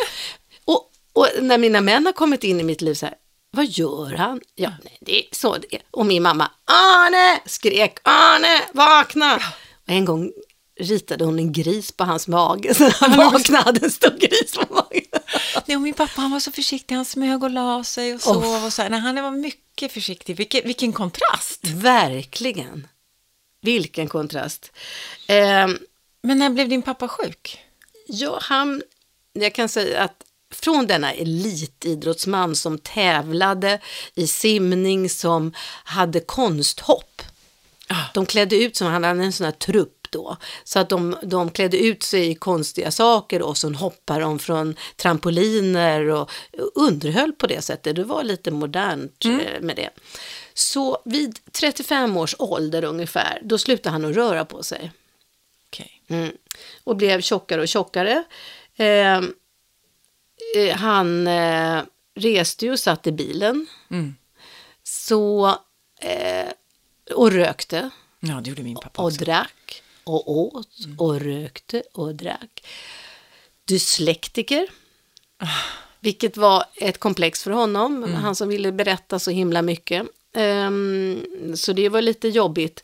Och, och när mina män har kommit in i mitt liv så här, vad gör han? Ja, nej, det är så det är. Och min mamma, Arne, skrek, Arne, vakna! Och en gång ritade hon en gris på hans mage, så han vaknade, en stor gris på magen. Nej, och min pappa han var så försiktig, han smög och la sig och sov och så. Nej, han var mycket försiktig. Vilken, vilken kontrast. Verkligen. Vilken kontrast. Ehm, Men när blev din pappa sjuk? Ja, han, jag kan säga att från denna elitidrottsman som tävlade i simning, som hade konsthopp. Ah. De klädde ut som, han hade en sån här trupp då, så att de, de klädde ut sig i konstiga saker och så hoppade de från trampoliner och underhöll på det sättet. Det var lite modernt eh, med det. Så vid 35 års ålder ungefär, då slutade han att röra på sig. Okej. Mm. Och blev tjockare och tjockare. Eh, eh, han eh, reste ju och satt i bilen. Mm. Så, eh, och rökte. Ja, det gjorde min pappa Och också. drack. Och åt. Och rökte och drack. Dyslektiker. Vilket var ett komplex för honom. Han som ville berätta så himla mycket. Ehm, så det var lite jobbigt.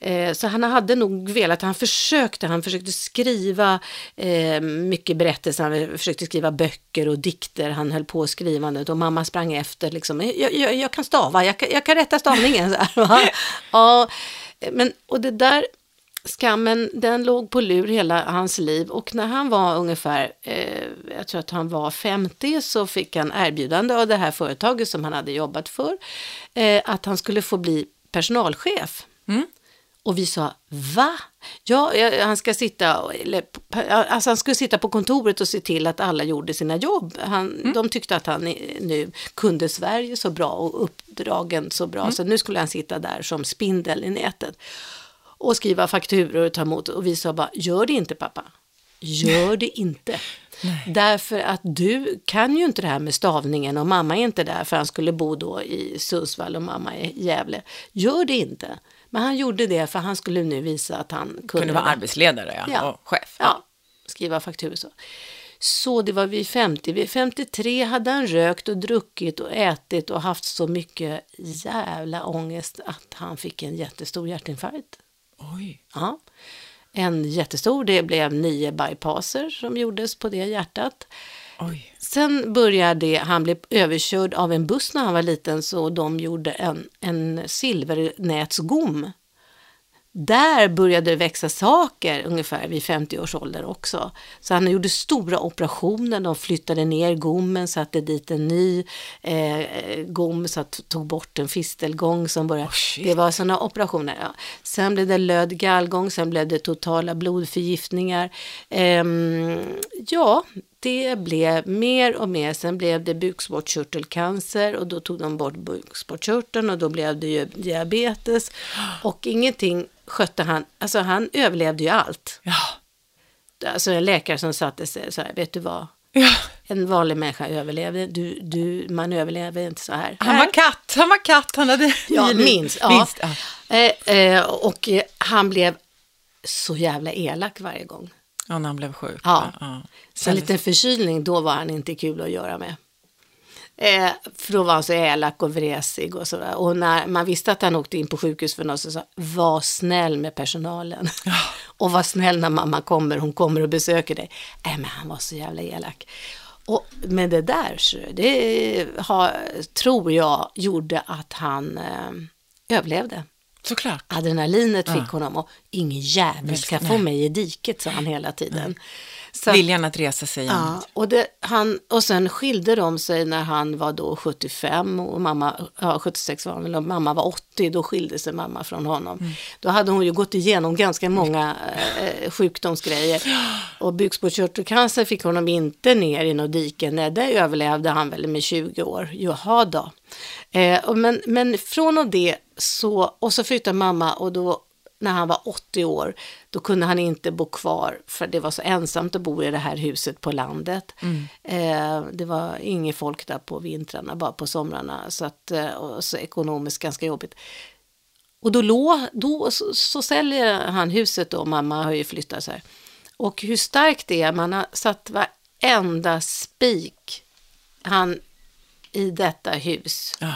Eh, så han hade nog velat, han försökte, han försökte skriva eh, mycket berättelser, han försökte skriva böcker och dikter, han höll på skrivandet och mamma sprang efter liksom, jag, jag, jag kan stava, jag kan, jag kan rätta stavningen. Så här, ja, men, och det där, skammen, den låg på lur hela hans liv och när han var ungefär, eh, jag tror att han var 50, så fick han erbjudande av det här företaget som han hade jobbat för, eh, att han skulle få bli personalchef. Mm. Och vi sa, va? Ja, han ska sitta, eller, alltså han skulle sitta på kontoret och se till att alla gjorde sina jobb. Han, De tyckte att han nu kunde Sverige så bra och uppdragen så bra, så nu skulle han sitta där som spindel i nätet och skriva fakturor och ta emot. Och vi sa bara, gör det inte pappa. Gör det inte. Därför att du kan ju inte det här med stavningen och mamma är inte där för han skulle bo då i Sundsvall och mamma i Gävle. Gör det inte. Men han gjorde det för han skulle nu visa att han kunde, Kunde vara arbetsledare ja. Ja. och chef. Ja, skriva fakturor så. Så det var vid 50. Vid 53 hade han rökt och druckit och ätit och haft så mycket jävla ångest att han fick en jättestor hjärtinfarkt. Oj. Ja. En jättestor, det blev nio bypasser som gjordes på det hjärtat. Oj. Sen började det, han blev överkörd av en buss när han var liten så de gjorde en, en silvernätsgom. Där började det växa saker ungefär vid 50 års ålder också. Så han gjorde stora operationer, de flyttade ner gommen, satte dit en ny eh, gom, så att tog bort en fistelgång som började. Oh, det var sådana operationer. Ja. Sen blev det löd gallgång, sen blev det totala blodförgiftningar. Ehm, ja, det blev mer och mer. Sen blev det bukspottkörtelcancer och då tog de bort bukspottkörteln och då blev det ju diabetes. Och ingenting skötte han. Alltså han överlevde ju allt. Ja. Alltså en läkare som satte sig så här, vet du vad? ja. En vanlig människa överlever, du, du, man överlever inte så här. Han var katt, han var katt, han hade Ja, minst. Ja. minst ja. Eh, eh, och han blev så jävla elak varje gång. Ja, när han blev sjuk. Ja. ja. Så en liten förkylning, då var han inte kul att göra med. Eh, för då var han så elak och vresig och sådär. Och när man visste att han åkte in på sjukhus för något så sa var snäll med personalen. och var snäll när mamma kommer, hon kommer och besöker dig. Nej, men han var så jävla elak. Och med det där, det har, tror jag gjorde att han eh, överlevde. Såklart. Adrenalinet fick honom och ingen jävel ska få mig i diket, sa han hela tiden. Så, Viljan att resa sig ja, och, det, han, och sen skilde de sig när han var då 75 och mamma, ja 76 var han och mamma var 80, då skilde sig mamma från honom. Mm. Då hade hon ju gått igenom ganska många eh, sjukdomsgrejer. Och bukspottkörtelcancer fick honom inte ner i något dike, nej det överlevde han väl med 20 år. Jaha då. Eh, men, men från och det så, och så flyttade mamma och då när han var 80 år, då kunde han inte bo kvar för det var så ensamt att bo i det här huset på landet. Eh, det var inget folk där på vintrarna, bara på somrarna, så, att, eh, och så ekonomiskt ganska jobbigt. Och då, lå, då så, så säljer han huset då, mamma har ju flyttat så här. Och hur starkt det är, man har satt varenda spik han i detta hus. Ja.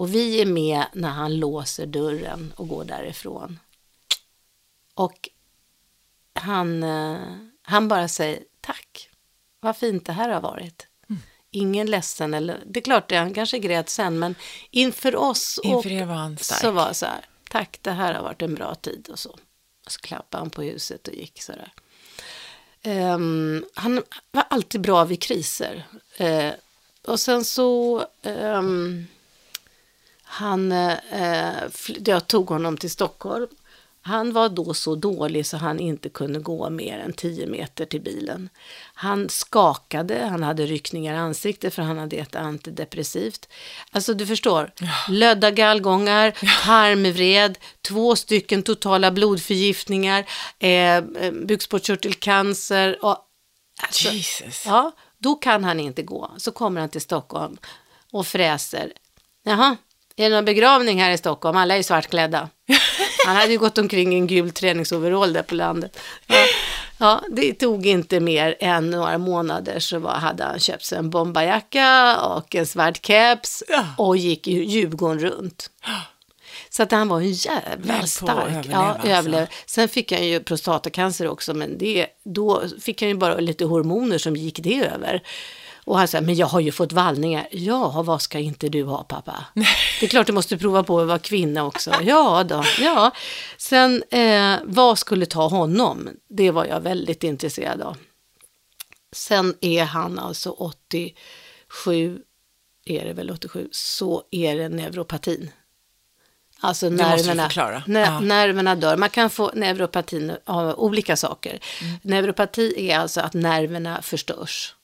Och vi är med när han låser dörren och går därifrån. Och han, eh, han bara säger tack. Vad fint det här har varit. Ingen ledsen eller, det är klart det, han kanske grät sen, men inför oss och Inför er var han stark. så var så här, tack det här har varit en bra tid och så. Och så klappade han på huset och gick så där. Ehm, han var alltid bra vid kriser. Eh, och sen så, ehm, han, eh, fly- jag tog honom till Stockholm. Han var då så dålig så han inte kunde gå mer än 10 meter till bilen. Han skakade, han hade ryckningar i ansiktet för han hade ett antidepressivt. Alltså du förstår, lödda gallgångar, tarmvred, två stycken totala blodförgiftningar, eh, eh, bukspottkörtelcancer och alltså, Jesus. Ja, då kan han inte gå. Så kommer han till Stockholm och fräser. Jaha, är det någon begravning här i Stockholm? Alla är svartklädda. Han hade ju gått omkring i en gul träningsoverall där på landet. Ja, ja, det tog inte mer än några månader så var, hade han köpt sig en bombarjacka och en svart keps och gick i Djurgården runt. Så att han var en jävla stark. överleva, ja, alltså. överlev. Sen fick han ju prostatacancer också, men det, då fick han ju bara lite hormoner som gick det över. Och han sa, men jag har ju fått vallningar. Ja, vad ska inte du ha pappa? Det är klart du måste prova på att vara kvinna också. Ja då, ja. Sen, eh, vad skulle ta honom? Det var jag väldigt intresserad av. Sen är han alltså 87, är det väl 87, så är det neuropatin. Alltså nerverna, ner- Ja. nerverna dör. Man kan få neuropatin av olika saker. Mm. Neuropati är alltså att nerverna förstörs.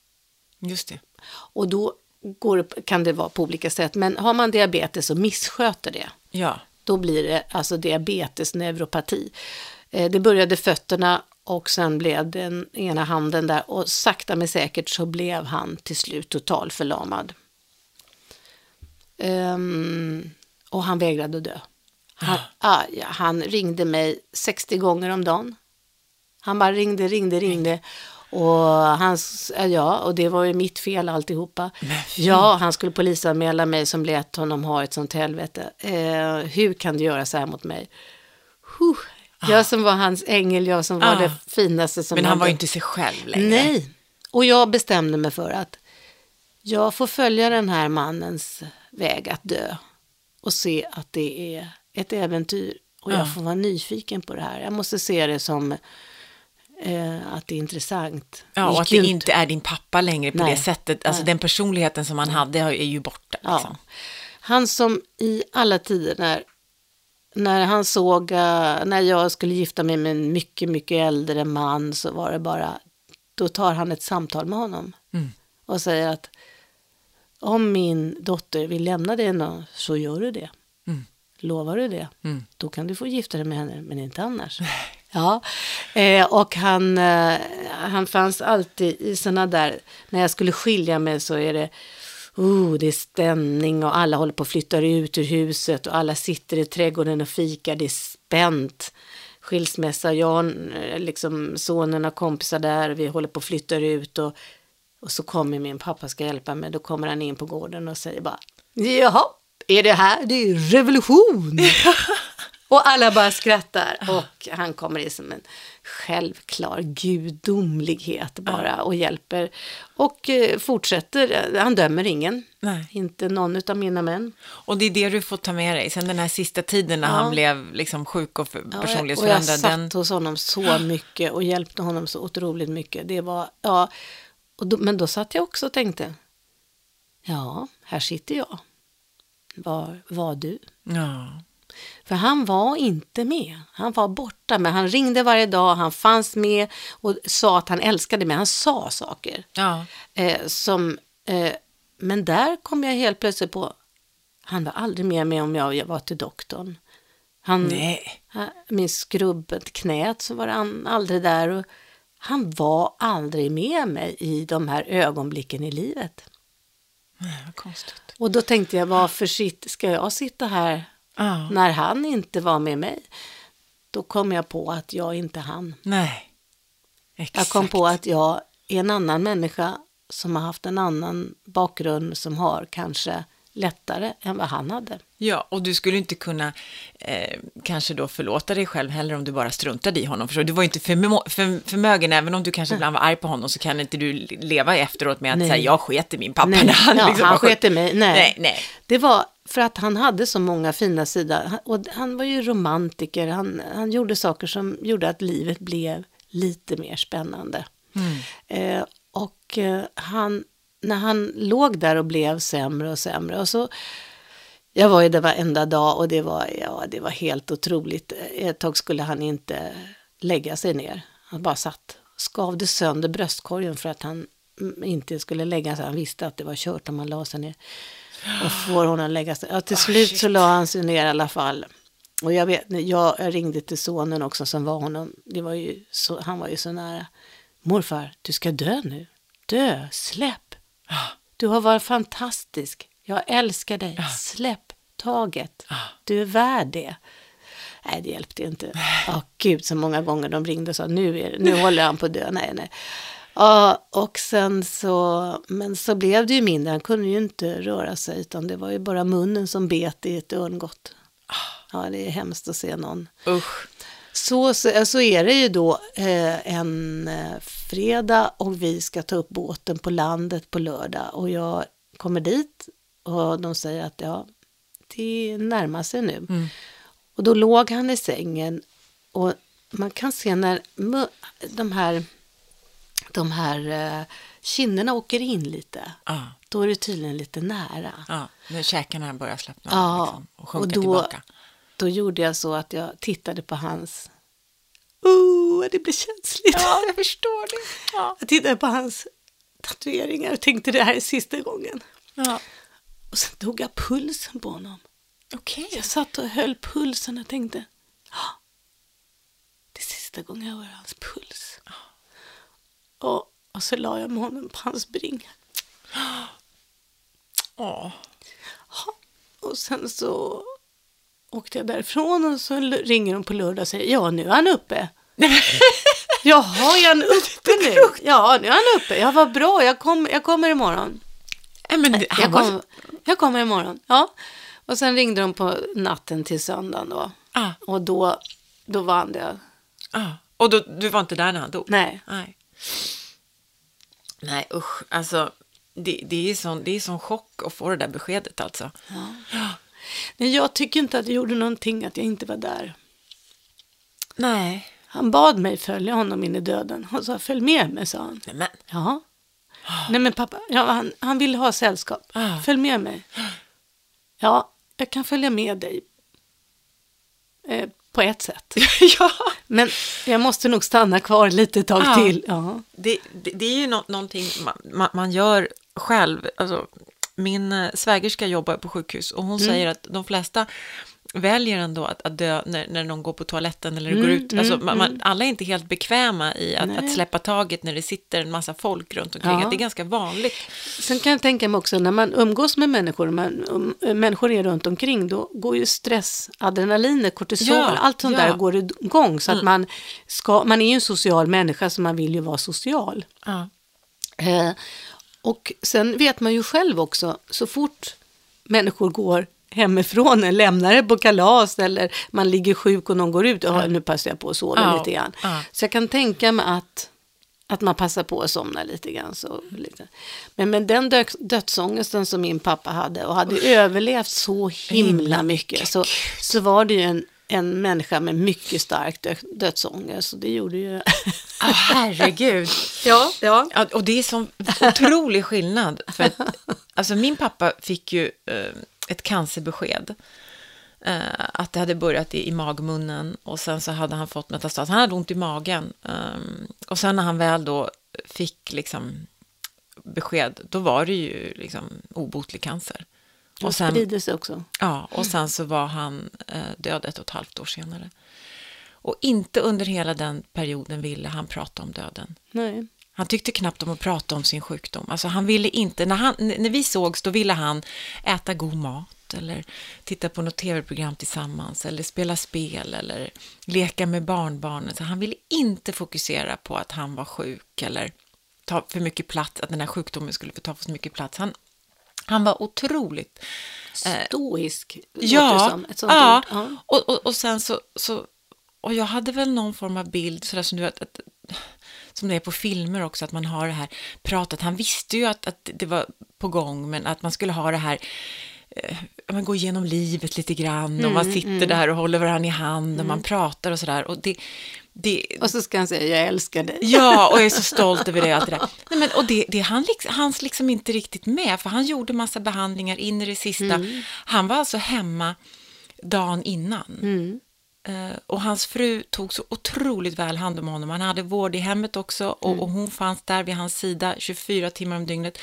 Just det. Och då går kan det vara på olika sätt. Men har man diabetes och missköter det, Ja. då blir det alltså diabetes neuropati. Eh, Det började fötterna och sen blev den ena handen där och sakta men säkert så blev han till slut totalförlamad. Um, och han vägrade dö. Han, ah, ja, han ringde mig 60 gånger om dagen. Han bara ringde, ringde, ringde. Och, hans, ja, och det var ju mitt fel alltihopa. Ja, han skulle polisanmäla mig som lät honom ha ett sånt helvete. Eh, hur kan du göra så här mot mig? Huh. Jag som var hans ängel, jag som var Ah. det finaste som Men han hade- var ju inte sig själv längre. Nej, och jag bestämde mig för att jag får följa den här mannens väg att dö och se att det är ett äventyr och jag Ja. får vara nyfiken på det här. Jag måste se det som eh, att det är intressant. Ja, och att det ju inte är din pappa längre på Nej. det sättet. Alltså Nej. den personligheten som han hade är ju borta. Ja. Liksom. Han som i alla tider när, när han såg, eh, när jag skulle gifta mig med en mycket, mycket äldre man så var det bara, då tar han ett samtal med honom Mm. och säger att om min dotter vill lämna dig nå, så gör du det. Mm. Lovar du det? Mm. Då kan du få gifta dig med henne, men inte annars. Ja, eh, och han, eh, han fanns alltid i sådana där, när jag skulle skilja mig så är det, oh, det är stämning och alla håller på att flytta ut ur huset och alla sitter i trädgården och fikar, det är spänt. Skilsmässa, jag, eh, liksom sonen och kompisar där, vi håller på att flytta ut och, och så kommer min pappa ska hjälpa mig, då kommer han in på gården och säger bara, jaha, är det här, det är revolution. Och alla bara skrattar och han kommer in som en självklar gudomlighet bara och hjälper. Och eh, fortsätter, han dömer ingen. Nej. Inte någon av mina män. Och det är det du får ta med dig. Sen den här sista tiden när Ja. han blev liksom sjuk och för, Ja, och jag personlighetsförändrad. satt Den, hos honom så mycket och hjälpte honom så otroligt mycket. Det var, ja, då, men då satt jag också och tänkte, ja, här sitter jag. Var var du? ja. För han var inte med. Han var borta, men han ringde varje dag, han fanns med och sa att han älskade mig. Han sa saker. Ja. Eh, som, eh, men där kom jag helt plötsligt på, han var aldrig med mig om jag var till doktorn. Han, Nej. han, min skrubbet knät så var han aldrig där. Och han var aldrig med mig i de här ögonblicken i livet. Nej, vad konstigt. Och då tänkte jag, varför sitt, ska jag sitta här Ja. när han inte var med mig? Då kom jag på att jag inte han. Nej. Exakt. Jag kom på att jag är en annan människa som har haft en annan bakgrund som har kanske lättare än vad han hade. Ja, och du skulle inte kunna eh, kanske då förlåta dig själv heller om du bara struntade i honom. Du? Var ju inte förmå- för, förmögen, även om du kanske ibland var arg på honom, så kan inte du leva efteråt med att Nej. säga jag sket i min pappa. Nej, när han ja, liksom han var sjuk." sket i mig. Nej. Nej, nej. Det var för att han hade så många fina sidor. Och han var ju romantiker. Han, han gjorde saker som gjorde att livet blev lite mer spännande. Mm. Eh, och eh, han, när han låg där och blev sämre och sämre. Och så, jag var ju där varenda dag och det var, ja, det var helt otroligt. Ett tag skulle han inte lägga sig ner. Han bara satt, skavde sönder bröstkorgen för att han mm, inte skulle lägga sig. Han visste att det var kört om han la sig ner. Och får honom lägga sig. Ja, till slut så la han sig ner i alla fall. Och jag, vet, jag ringde till sonen också som var honom. Det var ju så, han var ju så nära. Morfar, du ska dö nu. Dö, släpp. Du har varit fantastisk. Jag älskar dig. Släpp taget. Du är värd det. Nej, det hjälpte inte. Ja, gud så många gånger de ringde och sa nu, är det, nu håller han på att dö. Nej, nej. Ja, och sen så, men så blev det ju mindre. Han kunde ju inte röra sig utan det var ju bara munnen som bet i ett örngott. Ja, det är hemskt att se någon. Usch. Så, så, så är det ju då eh, en eh, fredag och vi ska ta upp båten på landet på lördag och jag kommer dit och de säger att ja, det närmar sig nu. Mm. Och då låg han i sängen och man kan se när de här, de här eh, kinderna åker in lite. Ja, Då är det tydligen lite nära. ja. När käkarna börjar slappna av liksom, och sjunka och då- tillbaka. Då gjorde jag så att jag tittade på hans... Oh, det blev känsligt. Ja, jag förstår det. Ja. Jag tittade på hans tatueringar och tänkte det här är sista gången. ja. Och sen tog jag pulsen på honom. Okej. Jag satt och höll pulsen och tänkte, "Ah, det är sista gången jag hör hans puls. Och, och så la jag med honom på hans bringa. Åh. Och sen så åkte jag därifrån och så ringer de på lördag och säger ja nu är han uppe. Jaha, är han uppe nu? Ja, nu är han uppe. Ja, vad bra, jag, kom, jag kommer imorgon. Nej, men det- Jag, han var... kom, jag kommer imorgon, ja. Och sen ringde de på natten till söndagen då. Ah, Och då, då var han det. ah. Och då, du var inte där när han dog? Nej. Nej, Nej usch. Alltså, det, det, är sån, det är sån chock att få det där beskedet alltså. Men jag tycker inte att det gjorde någonting att jag inte var där. Nej. Han bad mig följa honom in i döden. Han sa följ med mig, sa han. Nej, men. Ja. Nej men pappa, ja, han, han ville ha sällskap. Ah. Följ med mig. Ja, jag kan följa med dig. Eh, på ett sätt. ja. Men jag måste nog stanna kvar lite tag Ja. till. Ja. Det, det, det är ju nå, någonting man, man, gör själv. Alltså, min eh, svägerska jobbar på sjukhus och hon säger att de flesta väljer ändå att, att dö när, när någon går på toaletten eller går ut. Alltså, man, man, alla är inte helt bekväma i att, att släppa taget när det sitter en massa folk runt omkring. Ja. Det är ganska vanligt. Sen kan jag tänka mig också när man umgås med människor, man, um, människor är runt omkring, då går ju stress, adrenaliner, kortisol, Ja, allt sånt ja. där går igång. Så att man, ska, man är ju en social människa så man vill ju vara social. Eh, och sen vet man ju själv också, så fort människor går hemifrån, lämnar det på kalas eller man ligger sjuk och någon går ut, ja. nu passar jag på att sova Ja, lite grann. ja. Så jag kan tänka mig att, att man passar på att somna lite grann. Så, lite. Men med den dö- dödsångesten som min pappa hade och hade överlevt så himla mycket så, så var det ju en, en människa med mycket stark dö- dödsångest. Så det gjorde ju... Ah, herregud. ja, ja. Ja, och det är sån otrolig skillnad. För att, alltså min pappa fick ju eh, ett cancerbesked. Eh, att det hade börjat i, i magmunnen och sen så hade han fått metastas. Han hade ont i magen. ehm, och sen när han väl då fick liksom besked, då var det ju liksom obotlig cancer. Och sen, sprider sig också. ja, och sen så var han eh, död ett och ett halvt år senare. Och inte under hela den perioden ville han prata om döden. Nej. Han tyckte knappt om att prata om sin sjukdom. Alltså han ville inte, när, han, när vi sågs då ville han äta god mat eller titta på något tv-program tillsammans eller spela spel eller leka med barnbarnen. Så han ville inte fokusera på att han var sjuk eller ta för mycket plats, att den här sjukdomen skulle få ta för mycket plats. Han, han var otroligt Stoisk, låter det Ja, som. Ett sånt ja. ord. ja. Och, och, och sen så, så, och jag hade väl någon form av bild, sådär som du vet, att, som det är på filmer också, att man har det här pratet. Han visste ju att, att det var på gång, men att man skulle ha det här, eh, man går igenom livet lite grann och man sitter där och håller varandra i hand och man pratar och sådär. Och det, det, Och så ska han säga, jag älskar dig. Ja, och jag är så stolt över det. Allt det där. Nej, men, och det, det han liksom, hans liksom inte riktigt med, för han gjorde massa behandlingar in i det sista. Han var alltså hemma dagen innan. Eh, och hans fru tog så otroligt väl hand om honom. Han hade vård i hemmet också och, och hon fanns där vid hans sida 24 timmar om dygnet.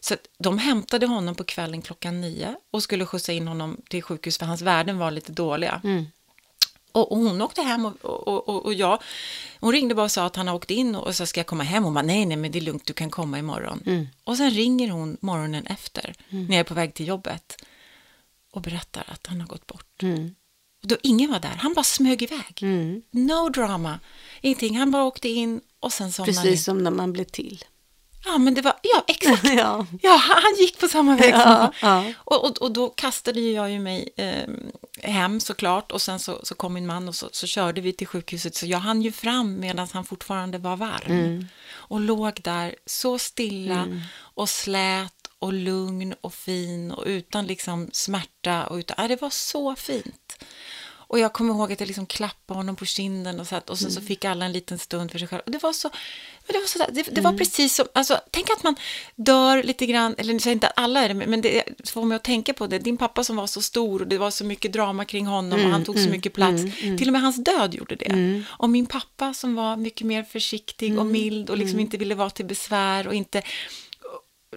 Så de hämtade honom på kvällen klockan nio och skulle skjutsa in honom till sjukhus för hans värden var lite dåliga. Och, och hon åkte hem och, och, och, och jag, hon ringde bara och sa att han har åkt in och så ska jag komma hem. Hon bara, nej, nej, men det är lugnt, du kan komma imorgon. Och sen ringer hon morgonen efter, när jag är på väg till jobbet, och berättar att han har gått bort. Och då ingen var där, han bara smög iväg. No drama, ingenting. Han bara åkte in och sen somnade in. Precis som när man blir till. Ja, men det var, ja, exakt. ja. Ja, han gick på samma väg som Ja, jag. ja. Och, och, och då kastade jag ju mig eh, hem såklart och sen så, så kom min man och så, så körde vi till sjukhuset. Så jag hann ju fram medan han fortfarande var varm. Mm. Och låg där så stilla och slät och lugn och fin och utan liksom smärta. Och utan, ja, det var så fint. Och jag kommer ihåg att jag liksom klappade honom på kinden och, så att, och sen så Mm. fick alla en liten stund för sig själva. Och det var så, det var, så där, det, det var Mm. precis som, alltså, tänk att man dör lite grann, eller jag säger inte att alla är det, men det får mig att tänka på det. Din pappa som var så stor och det var så mycket drama kring honom och han tog så mycket plats. Till och med hans död gjorde det. Och min pappa som var mycket mer försiktig och mild och liksom inte ville vara till besvär och inte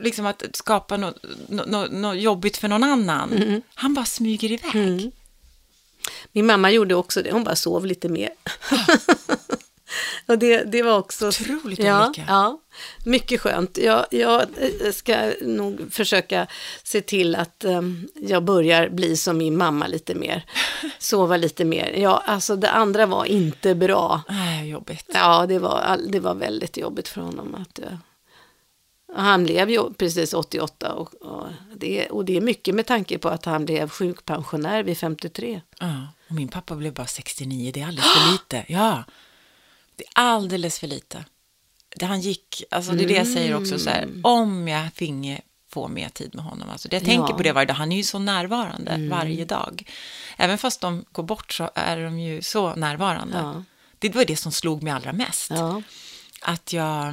liksom att skapa något nå, nå, nå jobbigt för någon annan. Han bara smyger iväg. Min mamma gjorde också det, hon bara sov lite mer. Och det, det var också... Otroligt ja, olika. Ja, mycket skönt. Jag, jag eh, ska nog försöka se till att um, jag börjar bli som min mamma lite mer. Sova lite mer. Ja, alltså det andra var inte bra. Nej, jobbigt. Ja, det var, det var väldigt jobbigt för honom. Att, eh, han blev ju precis 88 och, och, det, och det är mycket med tanke på att han blev sjukpensionär vid 53. Ja, och min pappa blev bara 69, det är alldeles för lite. Ja, det är alldeles för lite. Det han gick, alltså det är det jag säger också så här, om jag finge få mer tid med honom. Alltså jag tänker Ja. på det varje dag, han är ju så närvarande varje dag. Även fast de går bort så är de ju så närvarande. Ja. Det var det som slog mig allra mest. Ja. Att jag,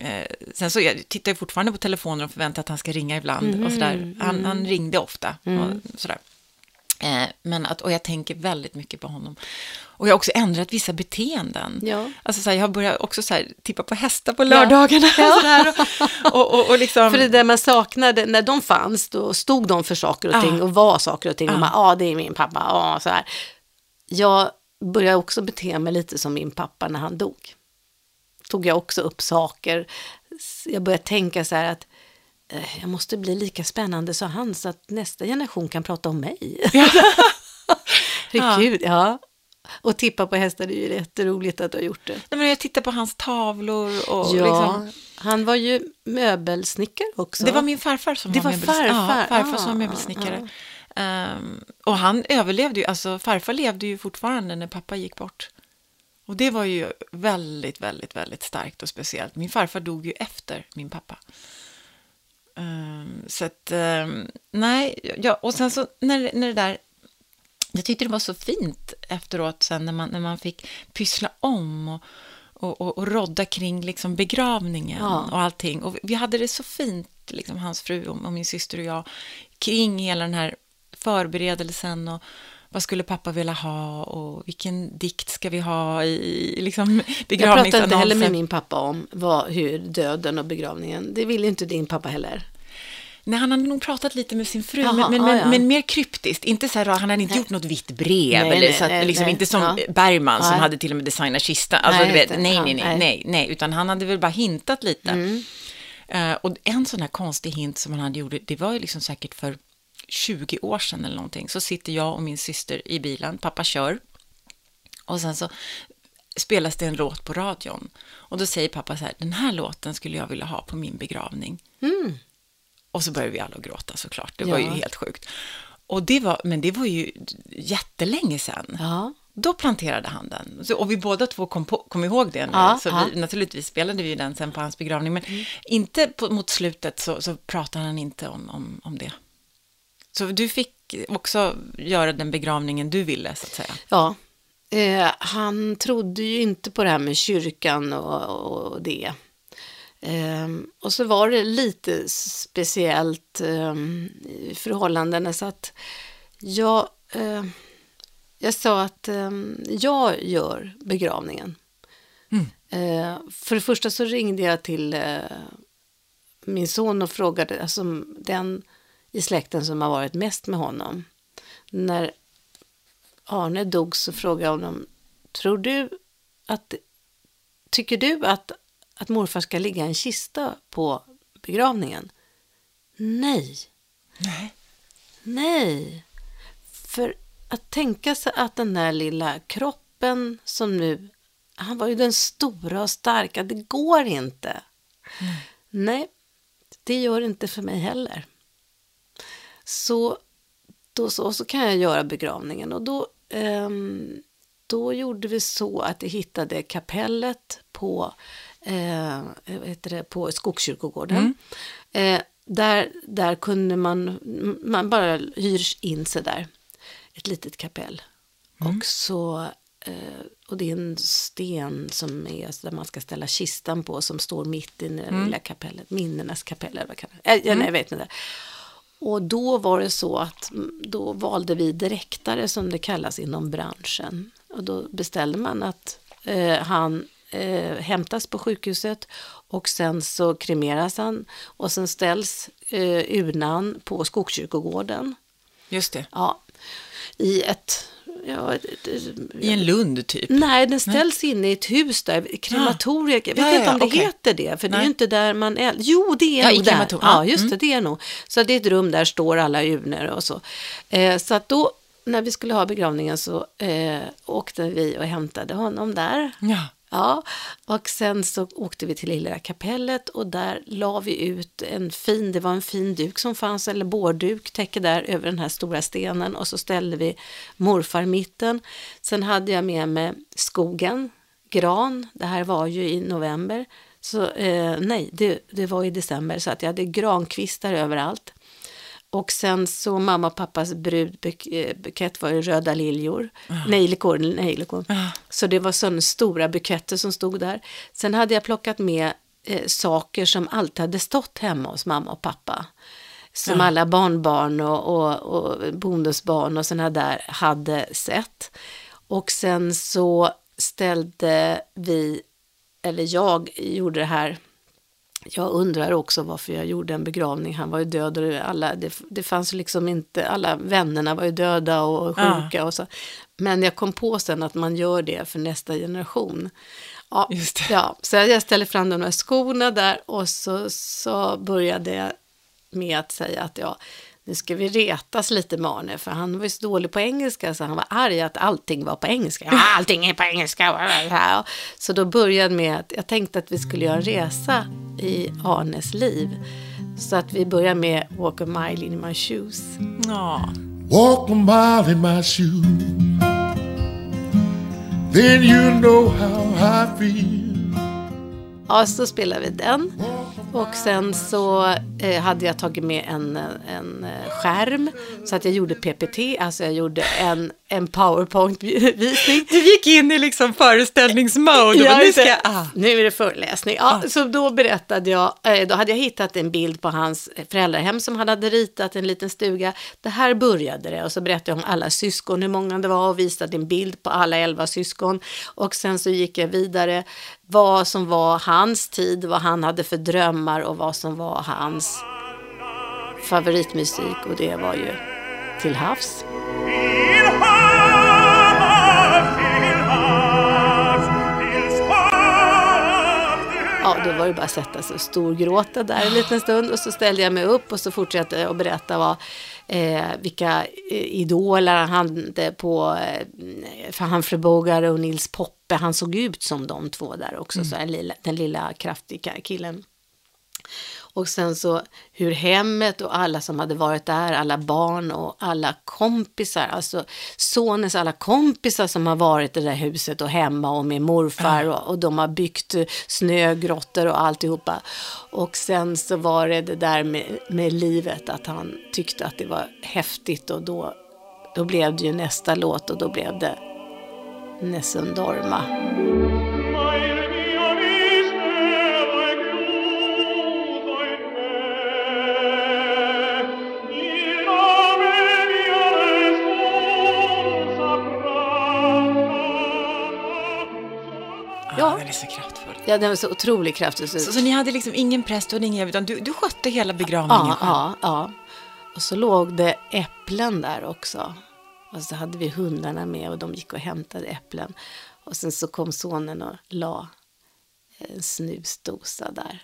eh, sen så jag tittar ju fortfarande på telefonen och förväntar att han ska ringa ibland och sådär. Han, han ringde ofta och sådär. Eh, men att, och jag tänker väldigt mycket på honom. Och jag har också ändrat vissa beteenden. Ja. Alltså så här, jag har börjat också så här, tippa på hästar på lördagarna. Där, och, och, och, och liksom, För det där man saknade, när de fanns, då stod de för saker och Ja. ting och var saker och ting. Och Ja. man, ja, det är min pappa, ja, så här. Jag började också bete mig lite som min pappa när han dog. Tog jag också upp saker. Jag började tänka så här att eh, jag måste bli lika spännande som han så att nästa generation kan prata om mig. Herregud, ja. Och tippa på hästar, det är ju jätteroligt att du har gjort det. Nej, men jag tittar på hans tavlor och Ja, liksom, han var ju möbelsnickare också. Det var min farfar som Det var, var möbels- farfar, Ja, farfar som ah, var möbelsnickare. Ehm, och han överlevde ju, alltså farfar levde ju fortfarande när pappa gick bort. Och det var ju väldigt, väldigt, väldigt starkt och speciellt. Min farfar dog ju efter min pappa. Ehm, så att, ehm, nej, ja, och sen så när, när det där, jag tyckte det var så fint efteråt sen när man, när man fick pyssla om och, och, och, och rodda kring liksom begravningen Ja. och allting. Och vi hade det så fint, liksom, hans fru och, och min syster och jag, kring hela den här förberedelsen och vad skulle pappa vilja ha och vilken dikt ska vi ha i, liksom, Jag pratade inte heller med min pappa om vad, hur döden och begravningen, det ville inte din pappa heller. Nej, han hade nog pratat lite med sin fru, Jaha, men, men, ah, men, ja. men mer kryptiskt. Inte så här, han hade inte gjort något vitt brev, Nej, eller nej, så att, nej, liksom, nej. inte som Ja. Bergman som Nej. hade till och med designat kista. Alltså, Nej, vet, nej, Ja, nej, nej, nej. nej, nej, utan han hade väl bara hintat lite. Mm. Eh, och en sån här konstig hint som han hade gjort, det var ju liksom säkert för 20 år sedan eller någonting. Så sitter jag och min syster i bilen, pappa kör. Och sen så spelas det en låt på radion. Och då säger pappa så här, den här låten skulle jag vilja ha på min begravning. Mm. Och så började vi alla gråta såklart. Det Ja. var ju helt sjukt. Och det var, men det var ju jättelänge sedan. Ja. Då planterade han den. Så, och vi båda två kom, på, kom ihåg det nu. Ja, så ja. vi, naturligtvis spelade vi den sen på hans begravning. Men inte på, mot slutet så, så pratade han inte om, om, om det. Så du fick också göra den begravningen du ville, så att säga. Ja, eh, han trodde ju inte på det här med kyrkan och, och det. Ehm, och så var det lite speciellt um, i förhållandena så att jag, eh, jag sa att ehm, jag gör begravningen. Mm. Eh, för det första så ringde jag till eh, min son och frågade, alltså den i släkten som har varit mest med honom. När Arne dog så frågade jag honom, tror du att, tycker du att, att morfar ska ligga i en kista på begravningen? Nej, Nej. nej. För att tänka sig att den där lilla kroppen som nu, han var ju den stora och starka, det går inte. Nej, det gör det inte för mig heller. Så då så, så kan jag göra begravningen. Och då, ehm, då gjorde vi så att jag hittade kapellet på, eh, heter det, på Skogskyrkogården. Eh, där, där kunde man, man bara hyr in sig där, ett litet kapell. Och så eh, och det är en sten som är där man ska ställa kistan på som står mitt i det lilla kapellet, minnenas kapell eller vad kan det äh, Nej, jag vet inte. Och då var det så att mm, då valde vi direktare som det kallas inom branschen. Och då beställde man att eh, han eh, hämtas på sjukhuset och sen så kremeras han och sen ställs eh, urnan på Skogskyrkogården. Just det. Ja, i ett ja, I en lund typ? Nej, den ställs inne i ett hus där, krematoriet. Jag vet Ja, inte om det okej. heter det, för det är Nej. ju inte där man är. Jo, det är Ja, nog där. ja, just mm. det, det är nog. Så det är ett rum där står alla urnor och så. Eh, så att då, när vi skulle ha begravningen så eh, åkte vi och hämtade honom där. Ja. Ja, och sen så åkte vi till Lilla kapellet och där la vi ut en fin, det var en fin duk som fanns, eller bårduk, täcke där över den här stora stenen och så ställde vi morfar i mitten. Sen hade jag med mig skogen, gran, det här var ju i november, så eh, nej, det, det var i december så att jag hade grankvistar överallt. Och sen så mamma och pappas brudbukett var ju röda liljor. Nejlikor, nejlikor. Ja. Så det var sådana stora buketter som stod där. Sen hade jag plockat med eh, saker som alltid hade stått hemma hos mamma och pappa. Som Ja. alla barnbarn och, och, och bonusbarn och sådana där hade sett. Och sen så ställde vi, eller jag gjorde det här jag undrar också varför jag gjorde en begravning. Han var ju död och alla, det, det fanns liksom inte, alla vännerna var ju döda och Ja. sjuka och så. Men jag kom på sen att man gör det för nästa generation. Ja, ja så jag ställde fram de här skorna där och så, så började jag med att säga att ja, nu ska vi retas lite med Arne, för han var ju så dålig på engelska så han var arg att allting var på engelska. Ja, allting är på engelska. Så då började med att jag tänkte att vi skulle göra en resa i Arnes liv. Så att vi börjar med Walk a mile in my shoes. Ja. Walk a mile in my shoes. Then you know how I feel. Ja, så spelade vi den. Och sen så eh, hade jag tagit med en, en eh, skärm. Så att jag gjorde PPT, alltså jag gjorde en, en powerpoint-visning. Du gick in i liksom föreställningsmode. Ja, nu ska jag... Ah. Nu är det föreläsning. Ja, Så då berättade jag, eh, då hade jag hittat en bild på hans föräldrahem som han hade ritat en liten stuga. Det här började det och så berättade jag om alla syskon, hur många det var och visade en bild på alla elva syskon. Och sen så gick jag vidare vad som var hans tid, vad han hade för drömmar och vad som var hans favoritmusik och det var ju till havs. Till havs, Ja, då var det bara att sätta sig och storgråta där en liten stund och så ställde jag mig upp och så fortsatte jag att berätta vad, eh, vilka eh, idoler han hade på eh, för Humphrey Bogart och Nils Poppe. Han såg ut som de två där också, så den lilla, den lilla kraftiga killen. Och sen så hur hemmet och alla som hade varit där, alla barn och alla kompisar, alltså sonens alla kompisar som har varit i det där huset och hemma och med morfar och, och de har byggt snögrottor och alltihopa. Och sen så var det det där med, med livet, att han tyckte att det var häftigt och då, då blev det ju nästa låt och då blev det Nessun Dorma. Den är så kraftfull. Ja, den var så otroligt kraftig. Så, Så, så ni hade liksom ingen präst och ingen utan du, du skötte hela begravningen Ja, själv? ja, ja. Och så låg det äpplen där också. Och så hade vi hundarna med och de gick och hämtade äpplen. Och sen så kom sonen och la en snusdosa där.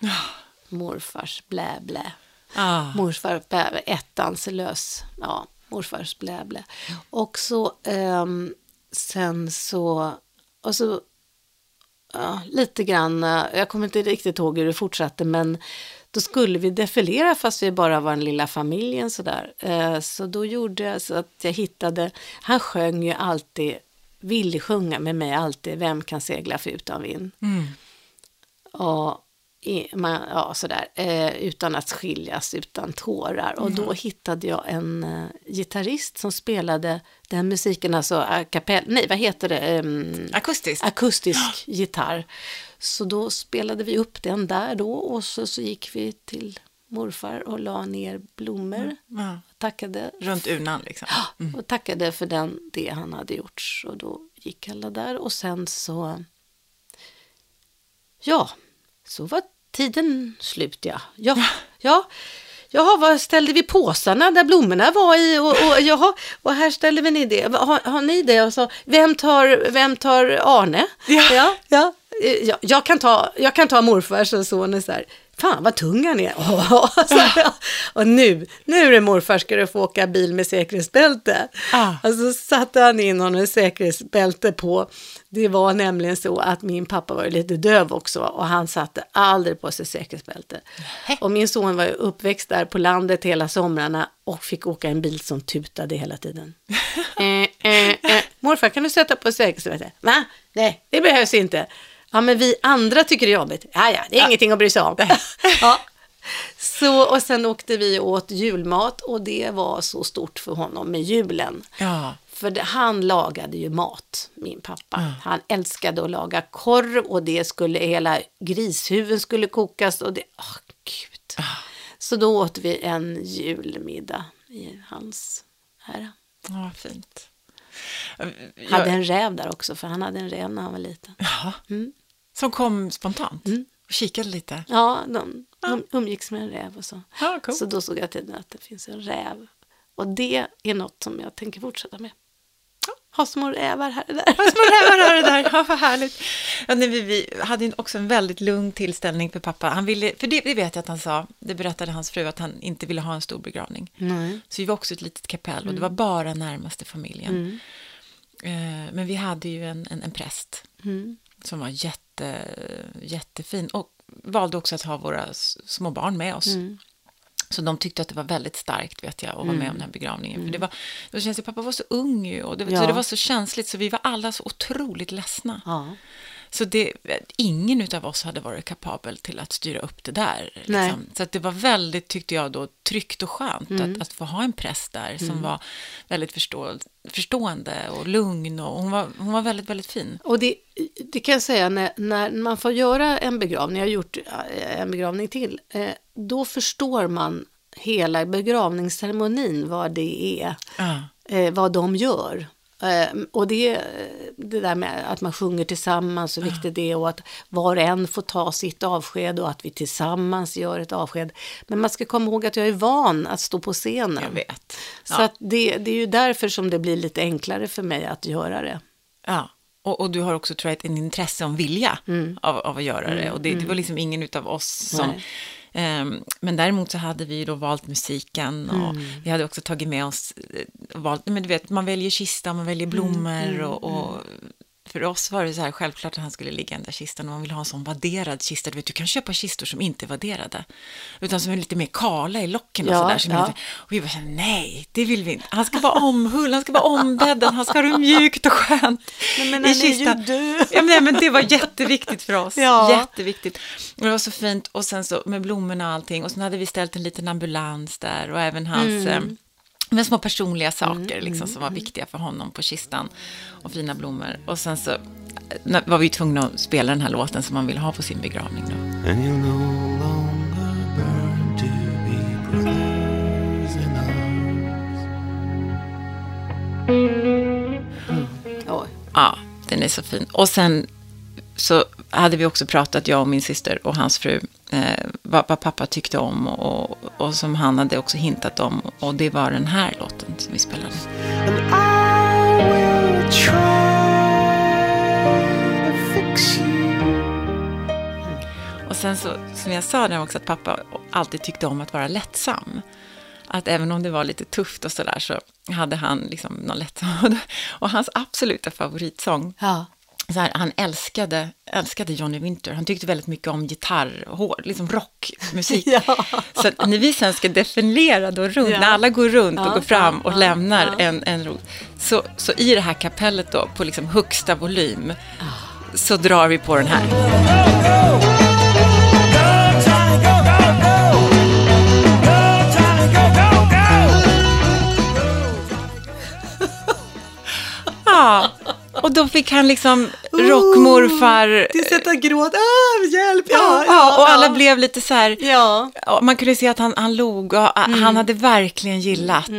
Morfars blä blä. Ah. Morfar ettans lös. Ja, morfars blä blä. Och så ehm, sen så, och så ja, lite grann, jag kommer inte riktigt ihåg hur det fortsatte, men då skulle vi defilera fast vi bara var den lilla familjen sådär. Eh, Så då gjorde jag så att jag hittade, han sjöng ju alltid, ville sjunga med mig alltid, Vem kan segla för utan vind? Och i, man, ja, sådär, eh, utan att skiljas, utan tårar. Och då hittade jag en eh, gitarrist som spelade den musiken, alltså a cappella, nej vad heter det? Ehm, Akustiskt? akustisk gitarr. Så då spelade vi upp den där då och så, så gick vi till morfar och la ner blommor. Ja. Tackade, Runt urnan liksom? och tackade för den, det han hade gjort. Så då gick alla där och sen så, ja, så var tiden slut ja. Ja, ja. jaha, vad ställde vi påsarna där blommorna var i? Och, och, jaha, och här ställer vi ni det. Har, har ni det? Och så, vem tar, vem tar Arne? Ja. ja, ja. Eh, ja jag, kan ta, jag kan ta morfars och son så här. Fan vad tung han är. så här, och nu, nu är det morfar ska du få åka bil med säkerhetsbälte. Ah. Och så satte han in honom med säkerhetsbälte på. Det var nämligen så att min pappa var lite döv också och han satte aldrig på sig säkerhetsbälte. Och min son var ju uppväxt där på landet hela somrarna och fick åka en bil som tutade hela tiden. eh, eh, eh. Morfar kan du sätta på säkerhetsbälte? Va? Nej, det behövs inte. Ja, men vi andra tycker det är jobbigt. Ja, ja, det är ingenting att bry sig om. ja. Så, och sen åkte vi åt julmat och det var så stort för honom med julen. Ja. För det, han lagade ju mat, min pappa. Han älskade att laga korv och det skulle, hela grishuvuden skulle kokas och det, åh gud. Så då åt vi en julmiddag i hans ära. Ja, fint. Jag, Hade en räv där också, för han hade en räv när han var liten. Jaha. Mm. Som kom spontant och kikade lite. Ja, de, de umgicks med en räv och så. Ja, coolt. Så då såg jag till att det finns en räv. Och det är något som jag tänker fortsätta med. Ha små rävar här och där. Små rävar här och där, ja, vad härligt. Ja, nej, vi, vi hade också en väldigt lugn tillställning för pappa. Han ville, för det, det vet jag att han sa, det berättade hans fru, att han inte ville ha en stor begravning. Nej. Så vi var också ett litet kapell och det var bara närmaste familjen. Eh, men vi hade ju en, en, en präst Mm. som var jätte, jättefin och valde också att ha våra små barn med oss. Så de tyckte att det var väldigt starkt vet jag att vara med om den här begravningen. För det var, det känns ju, pappa var så ung ju och det, så Ja. det var så känsligt så vi var alla så otroligt ledsna. Ja. Så det, ingen av oss hade varit kapabel till att styra upp det där. Liksom. Så att det var väldigt, tyckte jag då, tryggt och skönt Mm. att, att få ha en präst där som var väldigt förstå, förstående och lugn och hon var, hon var väldigt, väldigt fin. Och det, det kan jag säga, när, när man får göra en begravning, jag har gjort eh, en begravning till, eh, då förstår man hela begravningsceremonin, vad det är, eh, vad de gör. Eh, och det, det där med att man sjunger tillsammans, hur viktigt det är och att var och en får ta sitt avsked och att vi tillsammans gör ett avsked. Men man ska komma ihåg att jag är van att stå på scenen. Jag vet. Så Ja. att det, det är ju därför som det blir lite enklare för mig att göra det. Ja, och, och du har också tror jag, ett intresse och en vilja av, av att göra det. Och det, det var liksom ingen av oss som... Nej. Ehm, men däremot så hade vi då valt musiken och vi hade också tagit med oss, eh, valt, men du vet, man väljer kista, man väljer blommor och, och för oss var det så här självklart att han skulle ligga i den där kistan och man vill ha en sån vadderad kista. Du vet, du kan köpa kistor som inte är vadderade, utan som är lite mer kala i locken och Ja, sådär. Är ja. lite, och vi bara, så här, nej, det vill vi inte. Han ska vara omhull, han ska vara ombäddad, han ska ha det mjukt och skönt Men, men i kistan. död. Ja, men, men det var jätteviktigt för oss. Ja. Jätteviktigt. Och det var så fint. Och sen så med blommorna och allting. Och sen hade vi ställt en liten ambulans där och även hans Mm. Med små personliga saker liksom, som var viktiga för honom på kistan och fina blommor. Och sen så eh, när- var vi tvungna att spela den här låten som man ville ha på sin begravning. Då. And you'll no longer burn to be brothers in arms. Oj. Ja, den är så fin. Och sen så hade vi också pratat, jag och min syster och hans fru, eh, vad, vad pappa tyckte om och, och som han hade också hintat om. Och det var den här låten som vi spelade. Och sen så, som jag sa där också, att pappa alltid tyckte om att vara lättsam. Att även om det var lite tufft och sådär så hade han liksom någon lättsam. Och hans absoluta favoritsång Ja. Så här, han älskade, älskade Johnny Winter. Han tyckte väldigt mycket om gitarr, hård, liksom rockmusik. Ja. Så när vi sen ska defilera då runt, Ja. när alla går runt och Ja, går fram och lämnar en, en ro, så, så i det här kapellet då, på liksom högsta volym, så drar vi på den här. Och då fick han liksom rockmorfar... Till sätta gråt, ah, hjälp, Ja, ja, och alla blev lite så här... Ja. Ja, man kunde se att han, han log och Mm. han hade verkligen gillat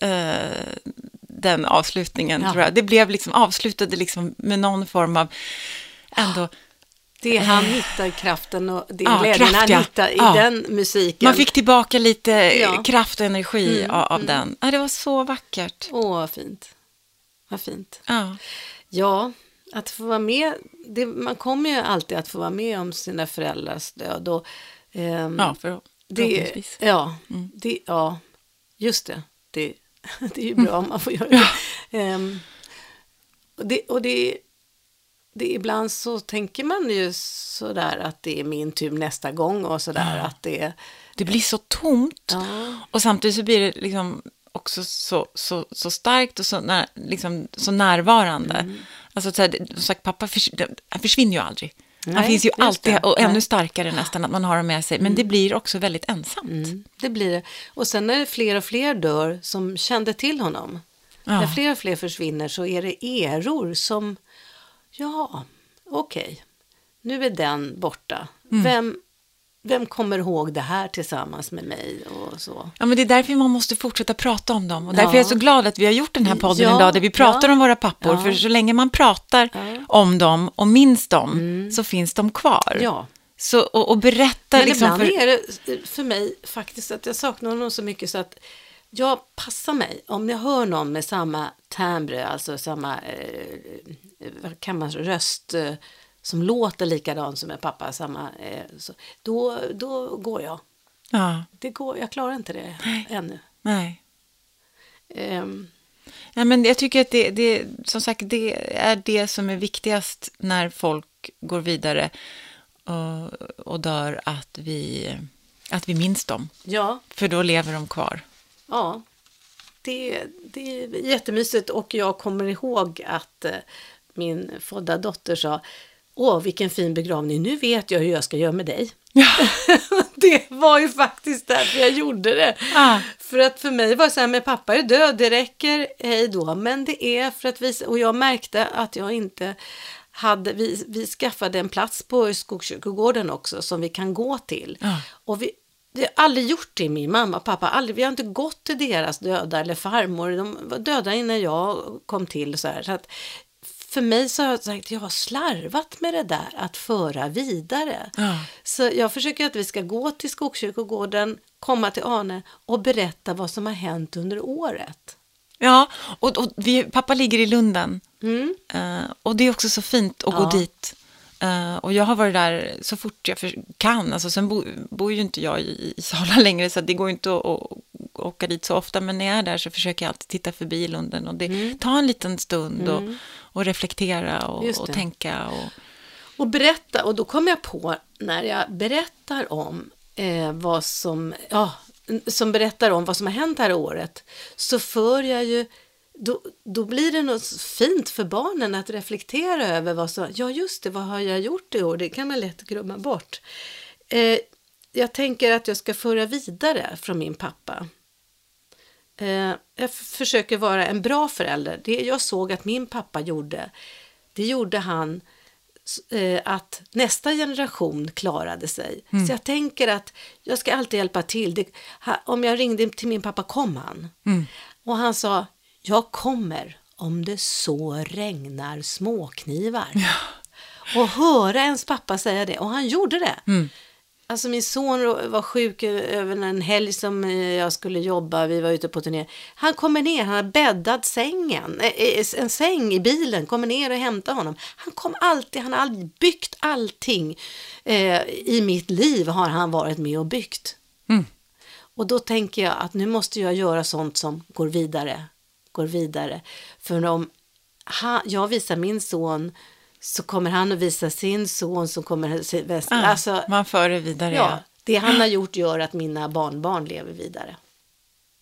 eh, den avslutningen, Ja. tror jag. Det blev liksom, avslutade liksom med någon form av ändå Det är han hittar kraften och det är Ja, glädjen kraft, han ja. hittar i Ja. den musiken. Man fick tillbaka lite Ja. kraft och energi Mm, av, av den. Ja, det var så vackert. Åh, vad fint. Vad fint. Ja. Ja, att få vara med. Det, man kommer ju alltid att få vara med om sina föräldrars död. Och, ehm, Ja, för, det, förhoppningsvis. ja, Mm. det, ja, just det. Det, det är ju bra om man får göra det. Ehm, och det, och det, det. Ibland så tänker man ju sådär att det är min tur nästa gång och sådär att det... Det blir så tomt. Ja, Och samtidigt så blir det liksom också så, så, så starkt och så, när, liksom, så närvarande. Mm. Alltså, så här, som sagt, pappa förs, han försvinner ju aldrig. han Nej, finns ju alltid, det. och Nej. ännu starkare nästan, att man har dem med sig. Men det blir också väldigt ensamt. mm, det blir det. Och sen när det fler och fler dör som kände till honom. Ja. När fler och fler försvinner så är det eror som, ja, okej, nu är den borta. Mm. Vem, vem kommer ihåg det här tillsammans med mig och så. Ja, men det är därför man måste fortsätta prata om dem. Och därför Ja. är jag så glad att vi har gjort den här podden Ja, idag, där vi pratar ja. om våra pappor. För så länge man pratar. Mm. om dem och minns dem, så finns de kvar. Ja. Så, och, och berätta Men liksom ibland för... är det för mig faktiskt att jag saknar honom så mycket så att jag passar mig om jag hör någon med samma timbre, alltså samma, eh, vad kan man röst eh, som låter likadant som en pappa, samma, eh, så, då, då går jag. Ja, Det går, jag klarar inte det ännu. nej. Ehm, Ja, men jag tycker att det, det, som sagt, det är det som är viktigast när folk går vidare och, och dör, att vi, att vi minns dem. ja, För då lever de kvar. ja. Det, det är jättemysigt och jag kommer ihåg att eh, min födda dotter sa Åh, vilken fin begravning, nu vet jag hur jag ska göra med dig. det var ju faktiskt därför jag gjorde det. Ah. För att för mig var det så här, men pappa är död, det räcker, hej då. Men det är för att vi, och jag märkte att jag inte hade, vi, vi skaffade en plats på Skogskyrkogården också som vi kan gå till. Ja. Och vi, vi har aldrig gjort det, min mamma och pappa, aldrig, vi har inte gått till deras döda eller farmor, de var döda innan jag kom till. Så, här, så att för mig så har jag sagt, jag har slarvat med det där att föra vidare. Ja. Så jag försöker att vi ska gå till Skogskyrkogården, komma till Arne och berätta vad som har hänt under året. Ja, och, och vi, pappa ligger i Lunden. Mm. Eh, och det är också så fint att Ja. gå dit. Eh, och jag har varit där så fort jag för, kan. Alltså, sen bo, bor ju inte jag i, i Sala längre, så det går inte att, att åka dit så ofta. Men när jag är där så försöker jag alltid titta förbi Lunden. Och det, Ta en liten stund och, och reflektera och, och tänka. Och, Och berätta, och då kom jag på när jag berättar om eh, vad som, ja, som berättar om vad som har hänt här året, så för jag ju, då, då blir det något fint för barnen att reflektera över vad som, ja just det, vad har jag gjort i år? Det kan man lätt glömma bort. Eh, jag tänker att jag ska föra vidare från min pappa. Eh, jag försöker vara en bra förälder. Det jag såg att min pappa gjorde, det gjorde han eh, att nästa generation klarade sig. Så jag tänker att jag ska alltid hjälpa till. Det, ha, om jag ringde till min pappa kom han. Och han sa, jag kommer om det så regnar småknivar. Och höra ens pappa säga det. Och han gjorde det. Alltså min son var sjuk över en helg som eh, jag skulle jobba, vi var ute på turné. Han kommer ner, han har bäddat sängen, eh, en säng i bilen, kommer ner och hämtar honom. Han kom alltid, han har byggt allting eh, i mitt liv har han varit med och byggt. Mm. Och då tänker jag att nu måste jag göra sånt som går vidare, går vidare. För om han, jag visar min son så kommer han att visa sin son som kommer se, ah, alltså, man för det vidare. Ja, Ja. det han har gjort gör att mina barnbarn lever vidare.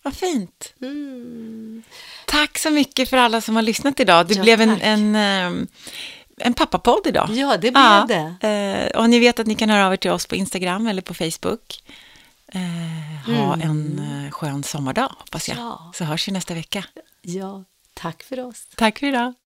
Vad fint. Mm. Tack så mycket för alla som har lyssnat idag. Det Ja, blev en, en, ehm, en pappapodd idag. Ja, det blev det. Eh, och ni vet att ni kan höra av er till oss på Instagram eller på Facebook. Eh, ha en eh, skön sommardag, hoppas jag. Mm. Ja. Så hörs vi nästa vecka. Ja, tack för oss. Tack för idag.